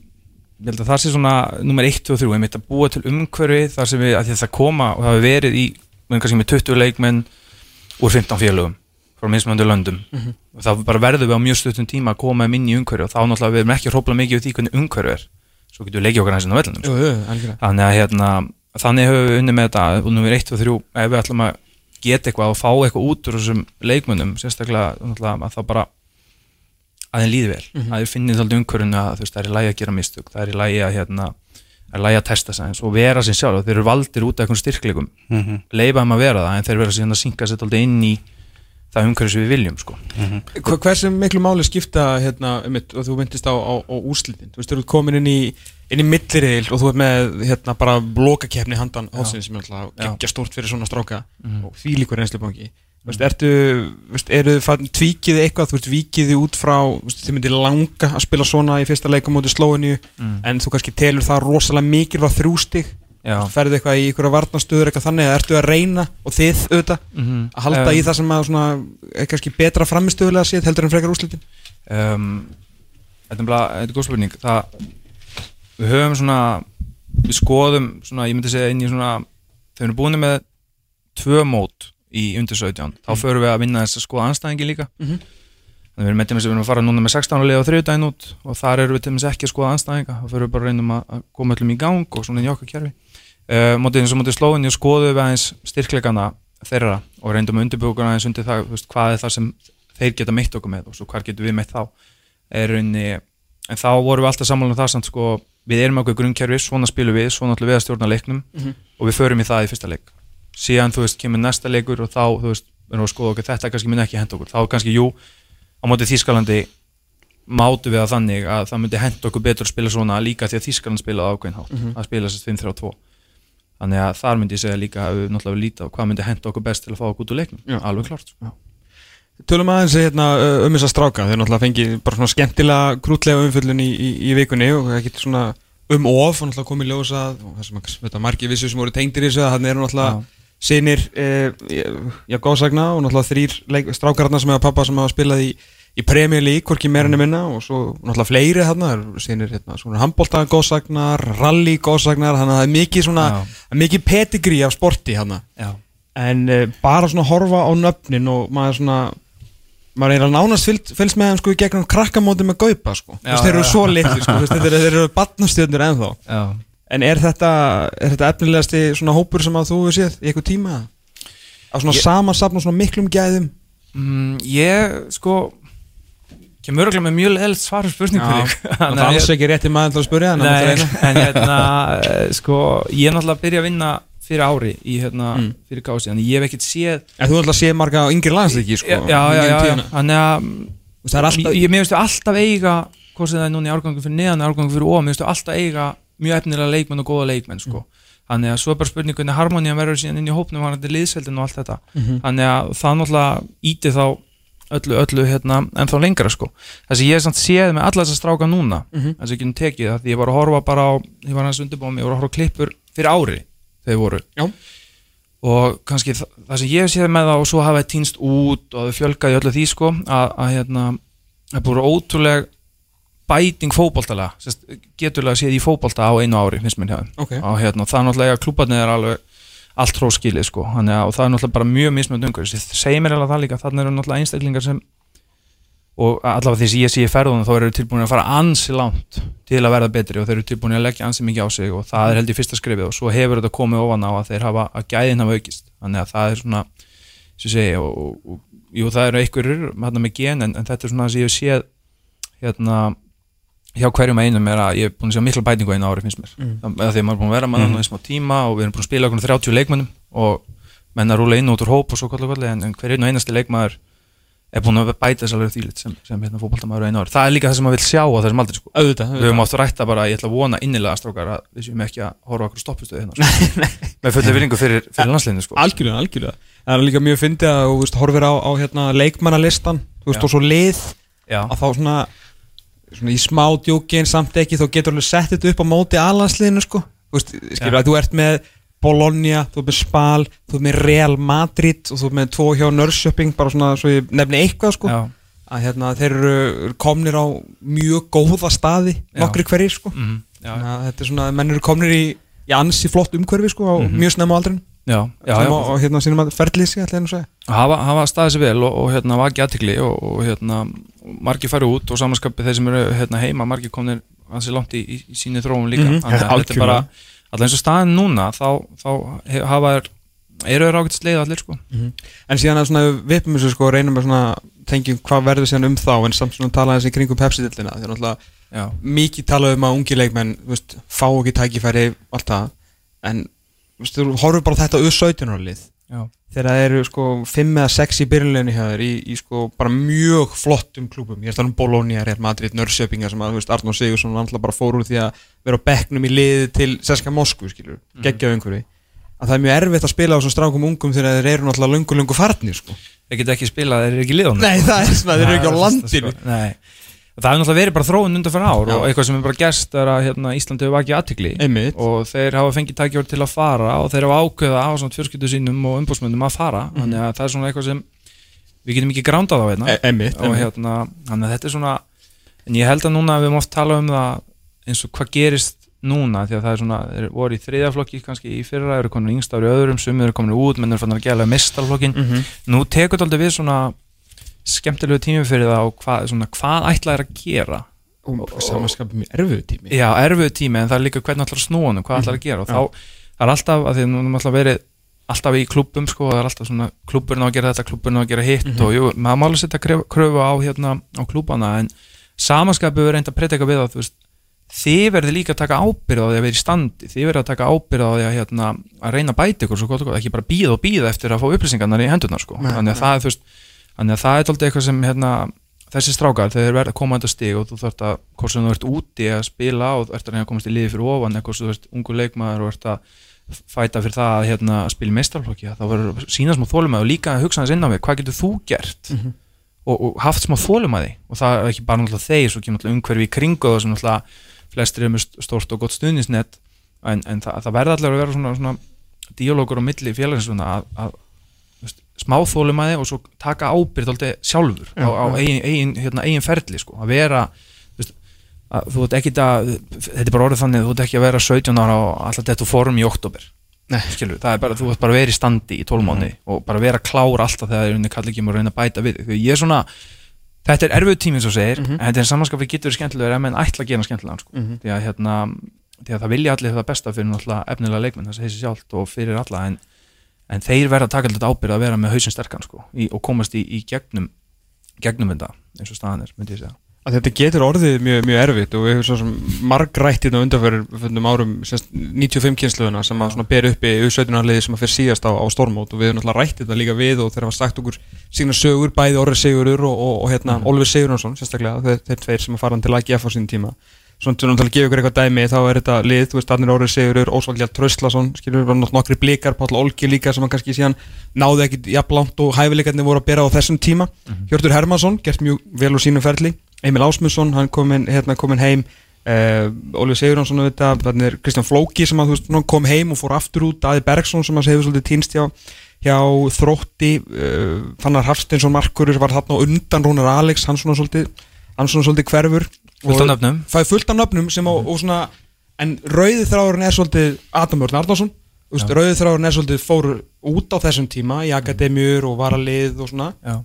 ég held að það sé svona nummer 1 og 3 einmitt að búa til umhverfi þar sem við, að það koma og það hefur verið í, kannski með 20 leikmenn úr 15 félögum frá mismöndu löndum. Og þá bara verðum við á mjög stuttum tíma að koma inn í umhverfi og þá náttúrulega við erum ekki að hrópla mikið við því hvernig umhverfi er. Svo getum við leikið okkar hæsinn á vellunum jú, jú, algjörlega. þannig að hérna, þannig höfum við unni með þetta og nummer 1 og 3 ef við ætlum að geta eitthvað og fá eitthvað út úr þessum leikmönnum sérstaklega að þeim líði vel. Mhm. að þeir finnir þáldi umhverfinu að þú veist, það er í lagi að gera mistök það er í lagi að, hérna, að, lagi að testa eins og vera sér sjálf. Þeir eru valdir út af einhvern styrkleikum. Mhm. leifa þeim að vera það en þeir vera síðan að synka sér þáldi inn í það umhverfi sem við viljum sko. Hva- Hversu miklu máli skipta hérna, um og þú myndist á, á, á úslitin þú veist, þú ert komin inn í, inn í milliril og þú ert með hérna, bara blokakefni handan hóðsins sem er alltaf stórt fyrir svona stráka. Mhm. og því líkur reynslubanki mm. veist, ertu, veist, eru þið tvíkið eitthvað, þú veist, vikið þið út frá veist, þið myndir langa að spila svona í fyrsta leikum móti Slóinu, mm. en þú kannski telur það rosalega mikilvæg þrjústig ferðu eitthvað í einhverja varnastöður eitthvað þannig eða ertu að reyna og þið auðvitað Mhm. að halda Um, í það sem að svona, er kannski betra framistöðulega séð heldur en frekar úslitin um, Þetta er bara, þetta er góð spurning það, við höfum svona við skoðum svona, ég myndi segja inn í svona við erum búin með tvö mót í undir 17 þá förum við að vinna þess að skoða anstæðingi líka. Mhm. þannig við erum með þess að við erum að fara núna með 16 leið á þriðdægin út og þar erum við til þess ekki að skoða anstæðinga. Þá förum við bara að reynum að koma öllum í gang og svona í okkar kerfi. Uh, mótið eins og mótið slóinni og skoðum við aðeins styrkleikana þeirra og reyndum að undirbúka aðeins undir það veist, hvað er það sem þeir geta meitt okkur með og svo hvar getum við meitt þá. Rauninni, en þá vorum við alltaf sammála um það samt sko, við erum okkur grunnkerfi svona spilum við, svona ætlum við að stjórna leiknum Mhm. og við förum í það í fyrsta leik síðan þú veist, kemur næsta leikur og þá, þú veist, erum við að skoða okkur þetta kannski myndi ekki henda okkur, þá kannski, jú á móti Þískalandi mátu við það þannig að það myndi henda okkur betur að spila svona líka því að Þískaland spilaði ákveðin hátt Mhm. að spila sérst 5-3-2 þannig að þar myndi ég segja líka að við náttúrulega við líta hvað myndi henda okkur best til að fá okkur út úr leiknum, Já. alveg klart sko. Tölum aðeins hérna, um þess að stráka Þeir náttúrulega fengi bara svona skemmtilega krútlega umfyllun í, í, í vikunni og getur svona um of og náttúrulega komið ljósa og sem að að margir vissu sem voru tengdir í þessu að þannig eru náttúrulega Já. Sinir eh, já, góðsagna og náttúrulega þrýr strákarna sem hefa pappa sem hafa spilað í, í Premier League, hvorki meira enn minna og svo náttúrulega fleiri eru sinir hérna, svona handbólta góðsagnar rally góðsagnar, þannig að það er mikið svona mikið pedigree af sporti hérna en uh, bara svona horfa á nöfnin og maður svona maður er að nánast fylgst, með þeim sko í gegnum krakkamóti með gaupa sko. Já, þeir eru já. svo litli sko, þeir, eru- batnastjörnur ennþá. Já. En er þetta, er þetta efnilegasti svona hópur sem að þú hefur séð í eitthvað tíma? Á svona Ég- ég... samansapn og svona miklum gæðum? Mm, ég, sko kemur örgulega með mjög leðilt svar fyrir spurning fyrir þig. það er alls ekki rétti maður til að en Nei, það er en hérna, eh, sko, ég er náttúrulega að byrja að vinna fyrir ári í, hérna, Mm. fyrir kási, þannig ég hef ekkert séð en þú ætla að sé marga á yngri landslíki sko já, já, já, þannig að Þú er ég, mér veistu alltaf eiga hvort sem það er núna í árgangu fyrir neðan árgangu fyrir ofan, mér veistu alltaf eiga mjög efnilega leikmenn og góða leikmenn sko. þannig að svo er bara spurning hvernig harmonían verður síðan inn í hópnum varandi liðseldin og allt þetta Mhm. þannig að það náttúrulega íti þá öllu, öllu hérna, en þá lengra sko. það sem ég hef samt séð með alla þessar stráka núna Mhm. það sem ég getum tekið það því ég var að horfa bara á ég var hans undirbúin, ég var að horfa klippur fyrir ári þegar voru Já. og kannski það, það sem ég séð með það og svo hafa það týnst út og það fjölgaði öllu því sko að, að hérna, það er búin ótrúleg bæting sérst, geturlega séð í fótbolta á einu ári finnst mér hjá þeim. Ok. og hérna, það er náttúrulega klúbarnir er alveg allt hróskilið sko. Þannig, að- og það er náttúrulega bara mjög mismönd umhverjum það segir mér alveg það líka, þannig eru náttúrulega einstaklingar sem og allavega því sem ég sé í ferðunum þá eru tilbúin að fara ansi langt til að verða betri og þeir eru tilbúin að leggja ansi mikið á sig og það er held í fyrsta skrifið og svo hefur þetta komið ofan á að þeir hafa að gæðin hafa aukist. Þannig að það er svona sem segi og, og, og jú það eru einhverjur hérna með gen en, en þetta er svona sem ég séð hérna hjá hverjum einum er að ég er búin að sjá mikla bætingu einu ári finnst mér Mm. mm. því að maður er búin að vera með hann í smá tíma og við erum búin að spila okkur 30 leikmönnum og menn að rúla inn og út úr hóp og svo kollu kollu en, en hver einn og einasti leikmaður er búin að bæta þess alveg þýlit sem, sem hérna fótboltamaður á einu ári það er líka það sem maður vil sjá á þessum aldrei sko. auðvitað, við höfum átt að rætta bara, ég ætla að vona innilega strókar að við séum ekki að horfa okkur stoppustöðu hérna sko. með fullu vinningu fyrir, fyrir landsliðinu sko. algjörlega, algjörlega það er líka mjög fyndið að horfir á, á hérna, leikmannalistan og svo lið Já, að þá svona, svona í smá djókin samt ekki, þá getur alveg sett þetta upp á móti alansliðinu sko. Þú veist, skilur Já. að þú ert með Bologna, þú ert með Spal, þú ert með Real Madrid og þú ert með tvo hjá Nörrköping bara svona, svo ég nefni eitthvað sko. Já, að hérna, þeir eru komnir á mjög góða staði nokkri hverjir sko. Mm, að þetta er svona, menn eru komnir í, í ansi flott umhverfi sko á Mhm. mjög snemma aldrin já, já, já. og hérna sínum að ferðlýsi hafa, hafa staðið sér vel og, og hérna vaki aðtikli og, og hérna margir færi út og samanskapið þeir sem eru hérna heima margir komnir ansi langt í, í, í síni þróun líka. Er bara, algjörlega. alltaf eins og staðin núna þá, þá he- hafa þær eru þeir ágætt sleið allir sko. En síðan að svona við vippum þessu sko reynum að tengjum hvað verður síðan um þá en samt svona tala þessi kringum Pepsi-dillina því að náttúrulega mikið talað um að ungi leikmenn veist, fá ekki tækifæri allt það. En þú horfur bara þetta U17 lið já, þegar það eru sko 5 eða 6 í byrjunleginni hjá þér í, í sko bara mjög flottum klúbum ég er stannum Bologna, Real Madrid, Nörrköpinga sem að þú veist Arnór Sigursson alltaf bara fór úr því að vera á bekknum í liði til Seska Moskvu skilur, Mhm. geggjað umhverfi. Að það er mjög erfitt að spila á þessum strákum ungum þegar þeir eru náttúrulega lungu lungu farnir sko. þeir geta ekki spilað, þeir eru ekki liðan Nei, það er svona, þeir eru ekki á landinu. sko. Það hefur náttúrulega verið bara þróun undan fyrir ár Já. og eitthvað sem er bara gerst er að hérna, Íslandi hefur vakið aðtikli Einmitt. og þeir hafa fengið tækjórn til að fara og þeir hafa ákveða á fjörskyldu sínum og umbúsmöndum að fara Mhm. þannig að það er svona eitthvað sem við getum ekki grándað á hérna E- Einmitt, og hérna, þannig að þetta er svona en ég held að núna við oft talað um það eins og hvað gerist núna því að það er svona, þeir voru í þriðaflokki kannski í fyrra, eru komin yngst ári öðrum sumir eru komin út, menn eru fann að gæla mestarflokkin mm -hmm. nú tekur þetta aldrei við svona skemmtilegu tími fyrir það og hvað, svona, hvað ætla er að gera og samanskapið mjög erfiðu tími já, erfiðu tími en það er líka hvernig ætlar að snúa hann hvað ætlar að gera og þá það er alltaf, að því að nú erum alltaf verið alltaf í klubum sko, það er alltaf svona klubburinn á að gera þetta, klubburinn á að gera hitt Mhm. og jú, maður má alveg setja kröfu á hérna á klubana en samanskapið verður reynd að predika við að þú veist þið verður líka að taka ábyrð á því að vera í standi þið verður að taka ábyrð á því að, hérna, að reyna að bæta ykkur svo gott og ekki bara býða og býða eftir að fá upplýsingarnar í hendurnar sko. Nei, þannig að nei. það er þú veist þannig að það er alltaf eitthvað sem hérna, þessi strákar, þeir verða að koma þetta stig og þú þarft að, hvort sem þú ert úti að spila og ert að reyna að komast í liði fyrir ofan eða hvort sem þú ert ungu leikmaður og ert að fæta fyrir það að hérna, spila meistarflokki þá verður sína smá þólumæði og líka að hugsa hans inn á mig, hvað getur þú gert? Mhm. og, og haft smá þólumæði og það er ekki bara náttúrulega þeir svo kemur náttúrulega umhverfi í kringu það sem náttúrulega flestir eru með stórt og gott stuðnisnett en, en það, það verður allir að vera svona, svona díalógur á milli félagsins að, að smá þólumæði og svo taka ábyrð alltaf sjálfur Já, á, á eigin, eigin, hérna, eigin ferli sko, að vera veist, að þú ert ekki að þetta er bara orðið þannig, þú ert ekki að vera 17 ára og alltaf þetta form í oktober skilur, það er bara, þú ert bara að vera í standi í 12 mánu og bara vera klár alltaf þegar það er unni kallir ekki að reyna að bæta við því ég er svona, þetta er erfið tíminn svo segir, Mhm. en þetta er samanskapið getur verið skemmtilegur ef menn ætla að gera skemmtilegan sko. Mhm. því, að, hérna, því að það vilja allir það besta fyrir náttúrulega efnilega leikmenn, það segir sér sjálft og fyrir alla en, en þeir verða að taka alltaf ábyrð að vera með hausinn sterkan sko, í, og komast í, í gegnum gegnum þetta, eins og staðan er myndi ég segja. Að þetta getur orðið mjög, mjög erfitt og við hefum svo sem margrætt hérna undanfyrir árum semst 95 kynsluðuna sem að svona ber uppi U17-arliði sem að fyrir síðast á, á stormót og við hefum náttúrulega rætt þetta líka við og þeir hafa sagt okkur sína sögur bæði Orri Sigurur og, og, og hérna Mhm. Oliver Sigurðarsson sérstaklega þeir, þeir tveir sem að fara til AGF á sín tíma svona til að gefa ykkur eitthvað dæmi þá er þetta lið, þú veist, Arnir Orri Sigurur Ósvald Hjalt Tröstlason, skilur nokkri blikar Páll Olgi líka sem hann kannski síðan náði ekkit jafn langt og hæfileikarnir voru að bera á þessum tíma. Hjörtur Hermansson, gert mjög vel úr sínum ferli. Emil Ásmundsson, hann komin, hérna, komin heim. Uh, Ólið Sigurðansson auðvitað, þannig er Kristján Flóki sem að, veist, kom heim og fór aftur út. Aði Bergson sem að segja svolítið týnst hjá, hjá Þrótti. Uh, Fannar Hafsteinsson Markurur var þarna á undan. Rúnar Alex, hann svona svolítið hann svona svolítið hverfur fullt af nöfnum. fæði fullt af nöfnum sem á, og svona en rauði þráðurinn er svolítið Adam Örn Arnarsson. Já. rauði þráðurinn er svolítið fór út á þessum tíma í akademjur og varalið og svona. Já,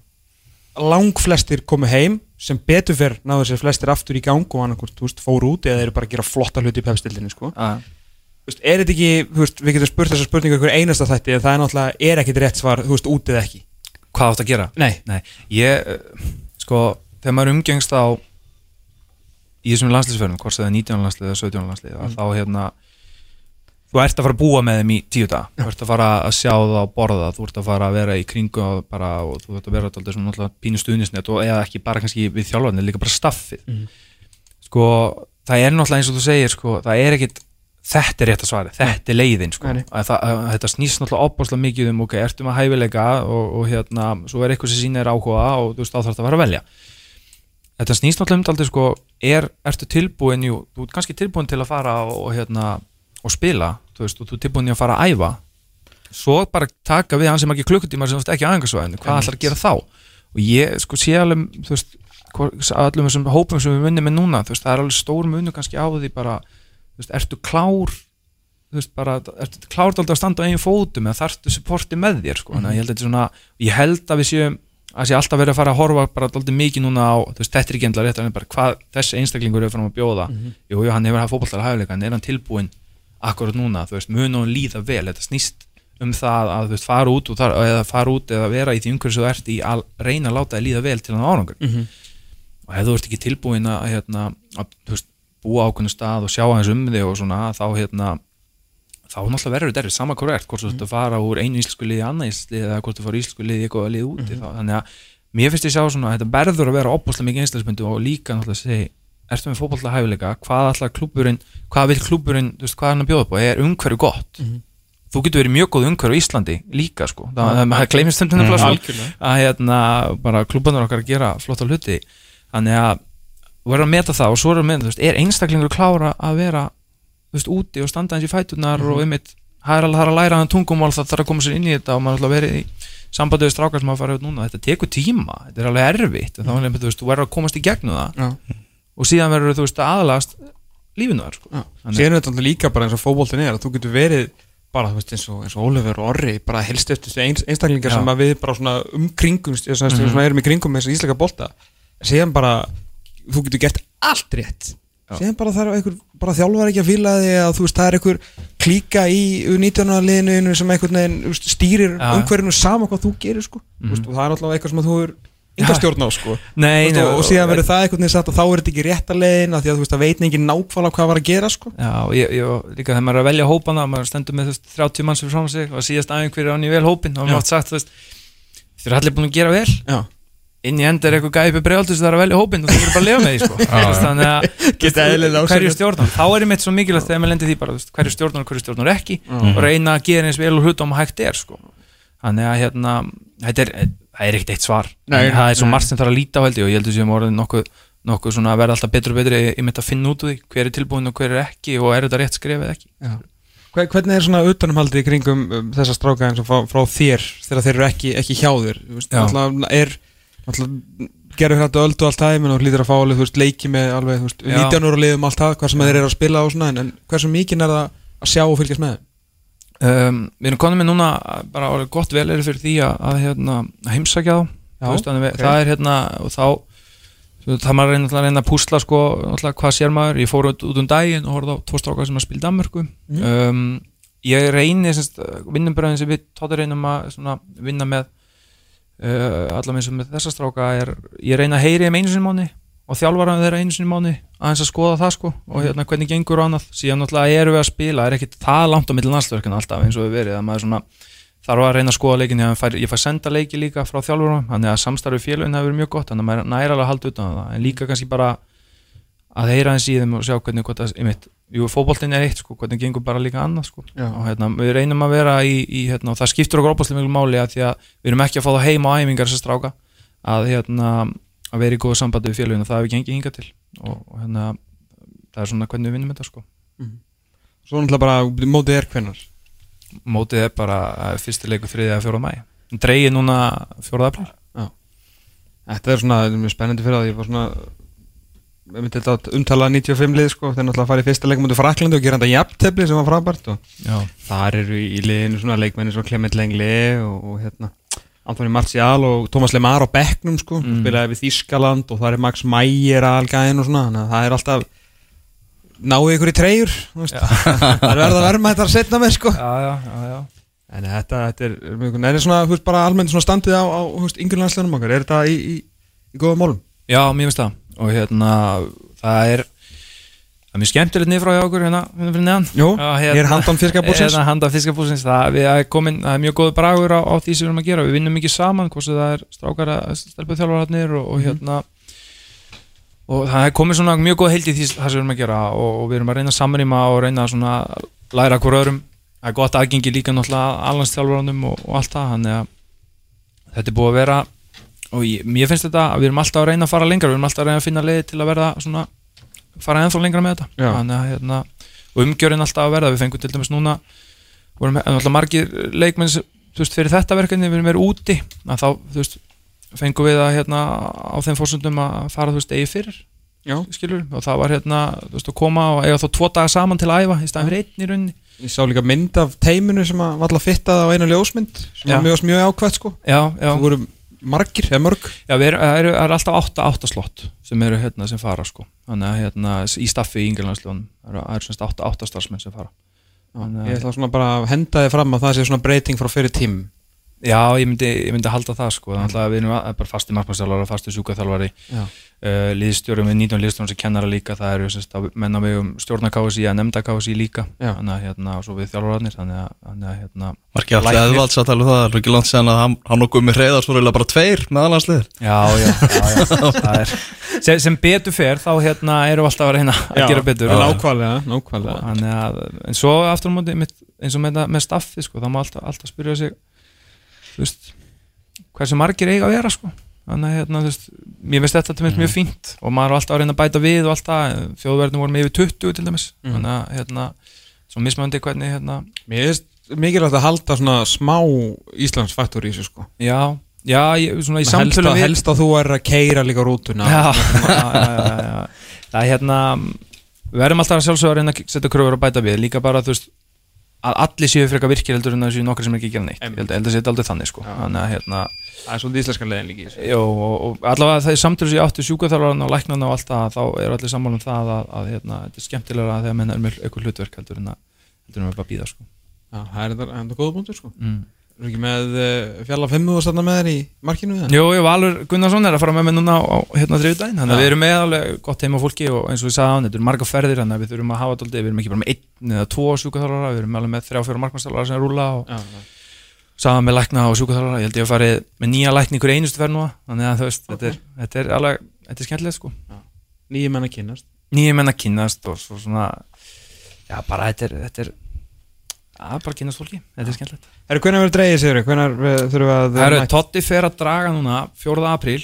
lang flestir komu heim sem betur fyrr náðu sér flestir aftur í gang og annarkvort, þú veist, fóru út eða eru bara að gera flotta hluti í pefstildinni, sko. Er þetta ekki, þú veist, við getum spurt þessa spurningu ykkur einasta þætti en það er náttúrulega, er ekkit rétt svar, þú veist, út eða ekki. Hvað átt að gera? Nei, Nei, ég, eh, sko, þegar maður umgengst á í þessum landslýsförnum, hvort það er 19 landslið eða 17 landslið, mm. þá hérna þú ert að fara að búa með þeim í tíu dag þú ert að fara að sjá það og borða þú ert að fara að vera í kringu og, bara, og þú ert að vera alltaf svona pínu stuðnisnet og eða ekki bara kannski við þjálfarnir, líka bara staffið Mhm. sko, það er náttúrulega eins og þú segir sko, það er ekkit þetta er rétt að svara, þetta er leiðin sko. Að það, að þetta snýst náttúrulega opbáslega mikið um ok, ertu með hæfileika og, og hérna, svo er eitthvað sem sýnir áhuga og þú veist, þá þarf það að fara að velja þetta snýst náttúrulega um aldrei sko, er, ertu tilbúin jú, þú ert kannski tilbúin til að fara og, hérna, og spila, þú veist, og þú ert tilbúin í að fara að æfa. Svo bara taka við hans sem ekki klukkutímar sem ekki á æfingarsvæðinu, hvað ætlar að gera þá? Og ég sko sé alveg þú veist, allum þessum hópum sem við vinnum með núna, þú veist, það er alveg stór munu kannski á því bara, þú veist, ertu klár þú veist, bara, ertu klár alltaf að standa á eigin fótum eða þarftu supporti með þér, sko, þannig að ég held að þetta svona ég held að við séum að sé alltaf verið að fara að horfa bara alltaf mikið núna á veist, þetta er ekki endla rétt, en bara hvað þessi einstaklingur er fram að bjóða, jú, jú, hann hefur haft fótballtala hæfileika, en er hann tilbúinn akkurat núna, þú veist, mun og líða vel? Þetta snýst um það að veist, fara út þar, eða fara út eða vera í því umhverju sem þú ert í að reyna að láta þið líða vel til hann árangur. Mm -hmm. og ef þú ert ekki tilbúin að, hérna, að veist, búa á ákveðnu stað og sjá aðeins um þig og svona þá hérna þá náttúrulega verður þetta erfið, sama er hvort þú ert að fara úr einu íslensku liði í annað íslensku liði eða hvort þú fara íslensku liði í eitthvað liði úti þá, þannig að mér finnst ég sjá svona að þetta verður að vera opbúslega mikið einstaklismyndu og líka náttúrulega að segja ertu með fótballta hæfileika, hvað ætlar klúburinn hvað vil klúburinn, þú veist, hvað er hann að bjóða upp á? Er umhverju gott? Mhm. þú getur verið mjög góð umhverju í Íslandi líka sko, það, það, það Mm, að hérna, bara klúbanur okkar að gera flotta hluti. Þannig að þú verður að meta það veist, að úti og standa eins í fæturnar og einmitt það er alveg að læra hann tungumál, það þarf að koma sér inn í þetta og maður er alltaf verið í sambandi við strákar sem hafa farið út núna, þetta tekur tíma þetta er alveg erfitt, þá er einmitt, þú veist, þú verður að komast í gegnum það Já. og síðan verður þú veist að aðlast lífinu þar sko. Þannig- Síðan er þetta líka bara eins og fótboltin er að þú getur verið bara, veist, eins og, eins og Oliver og Orri bara helst eftir einstaklingar Já. sem að við bara svona umkringum sem mm Mhm. svona erum í kringum með þessi íslenska bolta síðan bara, þú getur gert allt rétt síðan bara þarf einhver, bara þjálfar ekki að fíla þig að þú veist, það er einhver klíka í 19. liðinu sem einhvern veginn stýrir Já. umhverfinu sama hvað þú gerir sko, mm veist, og það er alltaf eitthvað sem að þú er enga Já. stjórn á sko. Nei, veist, nei, og, og síðan verður það einhvern veginn satt og þá er þetta ekki rétta leiðin af því að þú veist að veit enginn nákvæmlega hvað var að gera sko. Já, ég, ég, líka þegar maður er að velja hópana maður stendur með þú veist, 30 manns fyrir frá sig og síðast aðeins hverju án í vel hópin og maður átt sagt, þú veist þeir eru allir búin að gera vel. Já, inn í enda er eitthvað gæpi bregaldus það er að velja hópin og þú verður bara að lifa með því sko. Þú veist, þannig að hverju stjórnar, þá er einmitt svo mikilvægt þegar maður lendir því bara, veist, hverju stjórnar og hverju stjórnar ekki og reyna að gera eins vel og hlutum og hægt er sko. þannig að hérna þetta er, það er ekkert eitt svar. Nei, það er svo margt sem þarf að líta á held ég og ég heldur sem orðin nokkuð, nokkuð svona að verða alltaf betur og betri ég myndi að finna út úr því hver er tilbúin og hver er ekki og er þetta rétt skrefið ekki. Hver- Hvernig er svona utanumhaldið í kringum um, þessa stráka eins og frá, frá þér þegar þeir eru ekki, ekki hjá þér? Já. er gerur þetta öldu allt tæmin og hlýtur að fá alveg, þú veist, leiki með alveg, þú veist, Já. 19 ára liðum allt það, hvað sem þeir eru að spila og svona, en, en hversu mikið er það að sjá og fylgjast með þeim? um, við erum konum með núna bara orðið gott vel er fyrir því að, að, hérna, heimsækja þá Þú veist, þannig við- ok. það er hérna og þá það maður reyna, að reyna að púsla sko, hvað sér maður, ég fór út, út um daginn og horfði á tvo strákar sem að spila Danmörku Mhm. um, ég reyni vinnumbröðin sem við tóttir reynum að svona, vinna með uh, allavega eins og með þessa stráka er, ég reyna að heyri þeim einu sinni mánu og þjálfara þeirra einu sinni mánu aðeins að skoða það sko. Og hérna hvernig gengur og annað. Síðan náttúrulega erum við að spila, er ekkit það langt á milli landstöðurkina alltaf eins og við verið að maður svona þarf að reyna að skoða leikin ég fær, ég fær senda leiki líka frá þjálfurum þannig að samstarfi félagin hefur verið mjög gott þannig að maður næra alveg að halda utan það. En líka kannski bara að heyra eins í þeim og sjá hvernig hvort það, einmitt, jú, fótboltin er eitt sko, hvernig gengur bara líka annað sko. Og hérna, við reynum að vera í, í hérna, og það skiptur okkur opaslega mjög máli að því að við erum ekki að fá það heim á æfingar þessar stráka að, hérna, að vera í góðu sambandi við félagin og það hefur gengið hinga til. Og, og hérna, það er svona hvernig við vinnum þetta sko. Svo náttúrulega bara mótið er hvennar mótið er bara eh, fyrsti leikur þriðið að fjóra mæ dreigið núna fjóraða april Þetta er svona, þetta er mjög spennandi fyrir að ég var svona við myndum þetta að umtala 95 lið sko, þeir náttúrulega að í fyrsta leikum mútið Fraklandi og gera þetta jafntefli sem var frábært og Já. þar eru í liðinu svona leikmenni svo Clement Lengli og, og hérna Antoni Martial og Thomas Lemar á bekknum sko, Mm. spilaði við Þískaland og það er Max Meyer algæðin og svona þannig að það er alltaf náðu ykkur í treyjur það er verða að verma þetta að setna með sko. Já, já, já, en þetta, þetta er, er, mjög- er þetta svona, þú veist, bara almennt svona standið á, á landsleginum okkar, er þetta í, í, í góða málum? Já, mér finnst það og hérna, það er það er mjög skemmtilegt niður frá hjá okkur hérna, hérna fyrir neðan. Jú, Já, ég er handan fiskabúrsins? Hérna handan fiskabúsins það, við er komin, það er mjög góð bragur á, á því sem við erum að gera, við vinnum mikið saman hvort það er strákar að stelpa þjálfararnir og, og hérna. Og það er komið svona mjög góð heild í því það sem við erum að gera og, og við erum að reyna að samrýma og reyna að svona læra hver öðrum. Það er gott aðgengi líka náttúrulega allanstjálfararnum og, og allt það, þannig að þetta er búið að vera og ég, mér finnst þetta að við erum alltaf að reyna að fara lengra við erum alltaf að reyna að finna leið til að verða svona fara ennþá lengra með þetta. Þannig, að, hérna, og umgjörinn alltaf að verða við fengum til dæmis núna vorum alltaf margir leikmenn fyrir þetta verkefni við erum verið úti þá veist, fengum við að hérna, á þeim fórsöndum að fara veist, eigi fyrir skilur, og það var hérna veist, að koma og eiga þá tvo daga saman til að æfa í staðan fyrir einn í rauninni. Ég sá líka mynd af teiminu sem var alltaf fittað á einu ljósmynd sem Já. var mjög, mjög ákvæmt sko margir, eða mörg? Já, það eru, það eru alltaf átta, átta slott sem eru hérna sem fara sko. Þannig að hérna í staffi í Ingillandsljónum það eru, átta, átta starfsmenn sem fara. Ég ætla svona bara að henda þið fram að það sé svona breyting frá fyrir tím Já, ég myndi, ég myndi halda það sko. Þannig að við erum bara fasti markmannstjálfari fasti sjúkaþjálfari Já, uh, liðstjórum við 19 liðstjórum sem kennara líka það eru semst að menn á vegum stjórnakási að nefnda kási líka Já. þannig að hérna og svo við þjálfararnir þannig að, þannig að hérna Var ekki alltaf eðvalds að tala um það, er ekki langt séðan að hann, hann og Gummi Hreiðars voru bara tveir með allansliðir Já, já, já, já það er, sem, sem betur fer þá hérna erum við alltaf að reyna að gera betur Nákvæmlega, nákvæmlega Þannig að, en svo aftur á móti eins og með, þetta- með staffi sko, þá má alltaf, alltaf spyrja sig þú veist, hversu margir eiga að vera sko. Þannig að hérna, þú veist, mér finnst þetta til mér mjög fínt og maður er alltaf að reyna að bæta við og alltaf, þjóðverðinu voru með yfir 20 til dæmis, Mhm. þannig að hérna, svo mismöndi hvernig hérna, Mér finnst mikilvægt að halda svona smá Íslandsfaktor í þessu sko. Já, já, ég, svona í samtölu að, helst að þú er að keira líka rútuna. Já, já, já, já, já. það er hérna við verðum alltaf að sjálfsögða að reyna að setja kröfur og bæta við. Líka bara þú veist að allir séu frekar virkir heldur en að séu nokkar sem ekki gera neitt. Ég held, að setja aldrei þannig sko. Þannig að hérna Það er svolítið íslenskan leiðin líki Jó, og, og allavega það er samtölu sem ég átti sjúkaþjálfarana og læknarna og allt það þá er allir sammála um það að, að hérna, þetta er skemmtilega þegar menn er með eitthvað hlutverk heldur en að heldur en að bara býða sko. Já, það er þetta- góða punktur sko. Mm. Erum ekki með uh, fjalla fimmu og stanna með þér í markinu? Jó, ég Valur Gunnarsson er að fara með mér núna á, hérna þriðudaginn, þannig að við erum með alveg gott heima fólki og eins og ég sagði á hann, þetta eru marga ferðir þannig að við þurfum að hafa þetta aldrei, við erum ekki bara með einn eða tvo sjúkaþjálfara, við erum alveg með þrjá fjóra markmannstjálfara sem rúla og sagði með lækna og sjúkaþjálfara, ég held ég að farið með nýja lækni ykkur einustu ferð núna, þannig að þú veist, þetta, er, þetta er alveg, þetta er skemmtilegt sko. Nýjum menn að að bara að kynnast fólki, þetta er skemmtilegt. Herru, hvernig verður dreigið sér? Hvernig þurfum við að Það eru, Totti fer að draga núna 4. apríl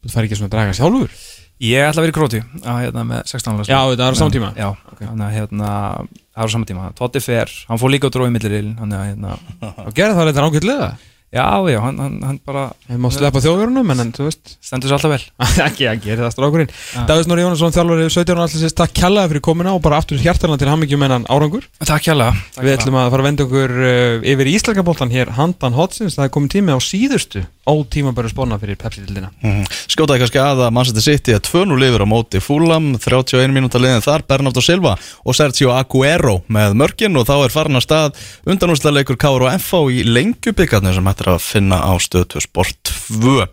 Þú fær ekki svona að draga sjálfur? Ég ætla að vera í króti á, hérna, með 16 ára Já, þetta er á sama tíma? Já, þannig að hérna, það er á sama tíma Totti fer, hann fór líka á drói millirilin Þannig að hérna, gerði það þetta ágætlega? Já, já, hann, hann, hann bara Ég má sleppa þjóðverunum, en en þú veist. Stendur sér alltaf vel. Ekki gera það strákurinn. Davíð Snorri Jónsson, þjálfari 17 og allir sést takk kjallaði fyrir komuna og bara aftur hjartalega til hammingjum ennan árangur. Takk hjá Við ætlum að fara að venda okkur uh, yfir í Íslakaboltan hér handan hotsins. Það er komin tími á síðustu ótímabæru spána fyrir Pepsi-dildina Mhm. Skjótaði kannski að að Manchester City er 2-0 yfir á móti Fulham, 31 mínúta liðin þar, Bernardo Silva og Sergio Aguero með mörgin og þá er farin að stað undanúrslega leikur Káur og FH í lengjubikatni sem hættir að finna á stöðu sport 2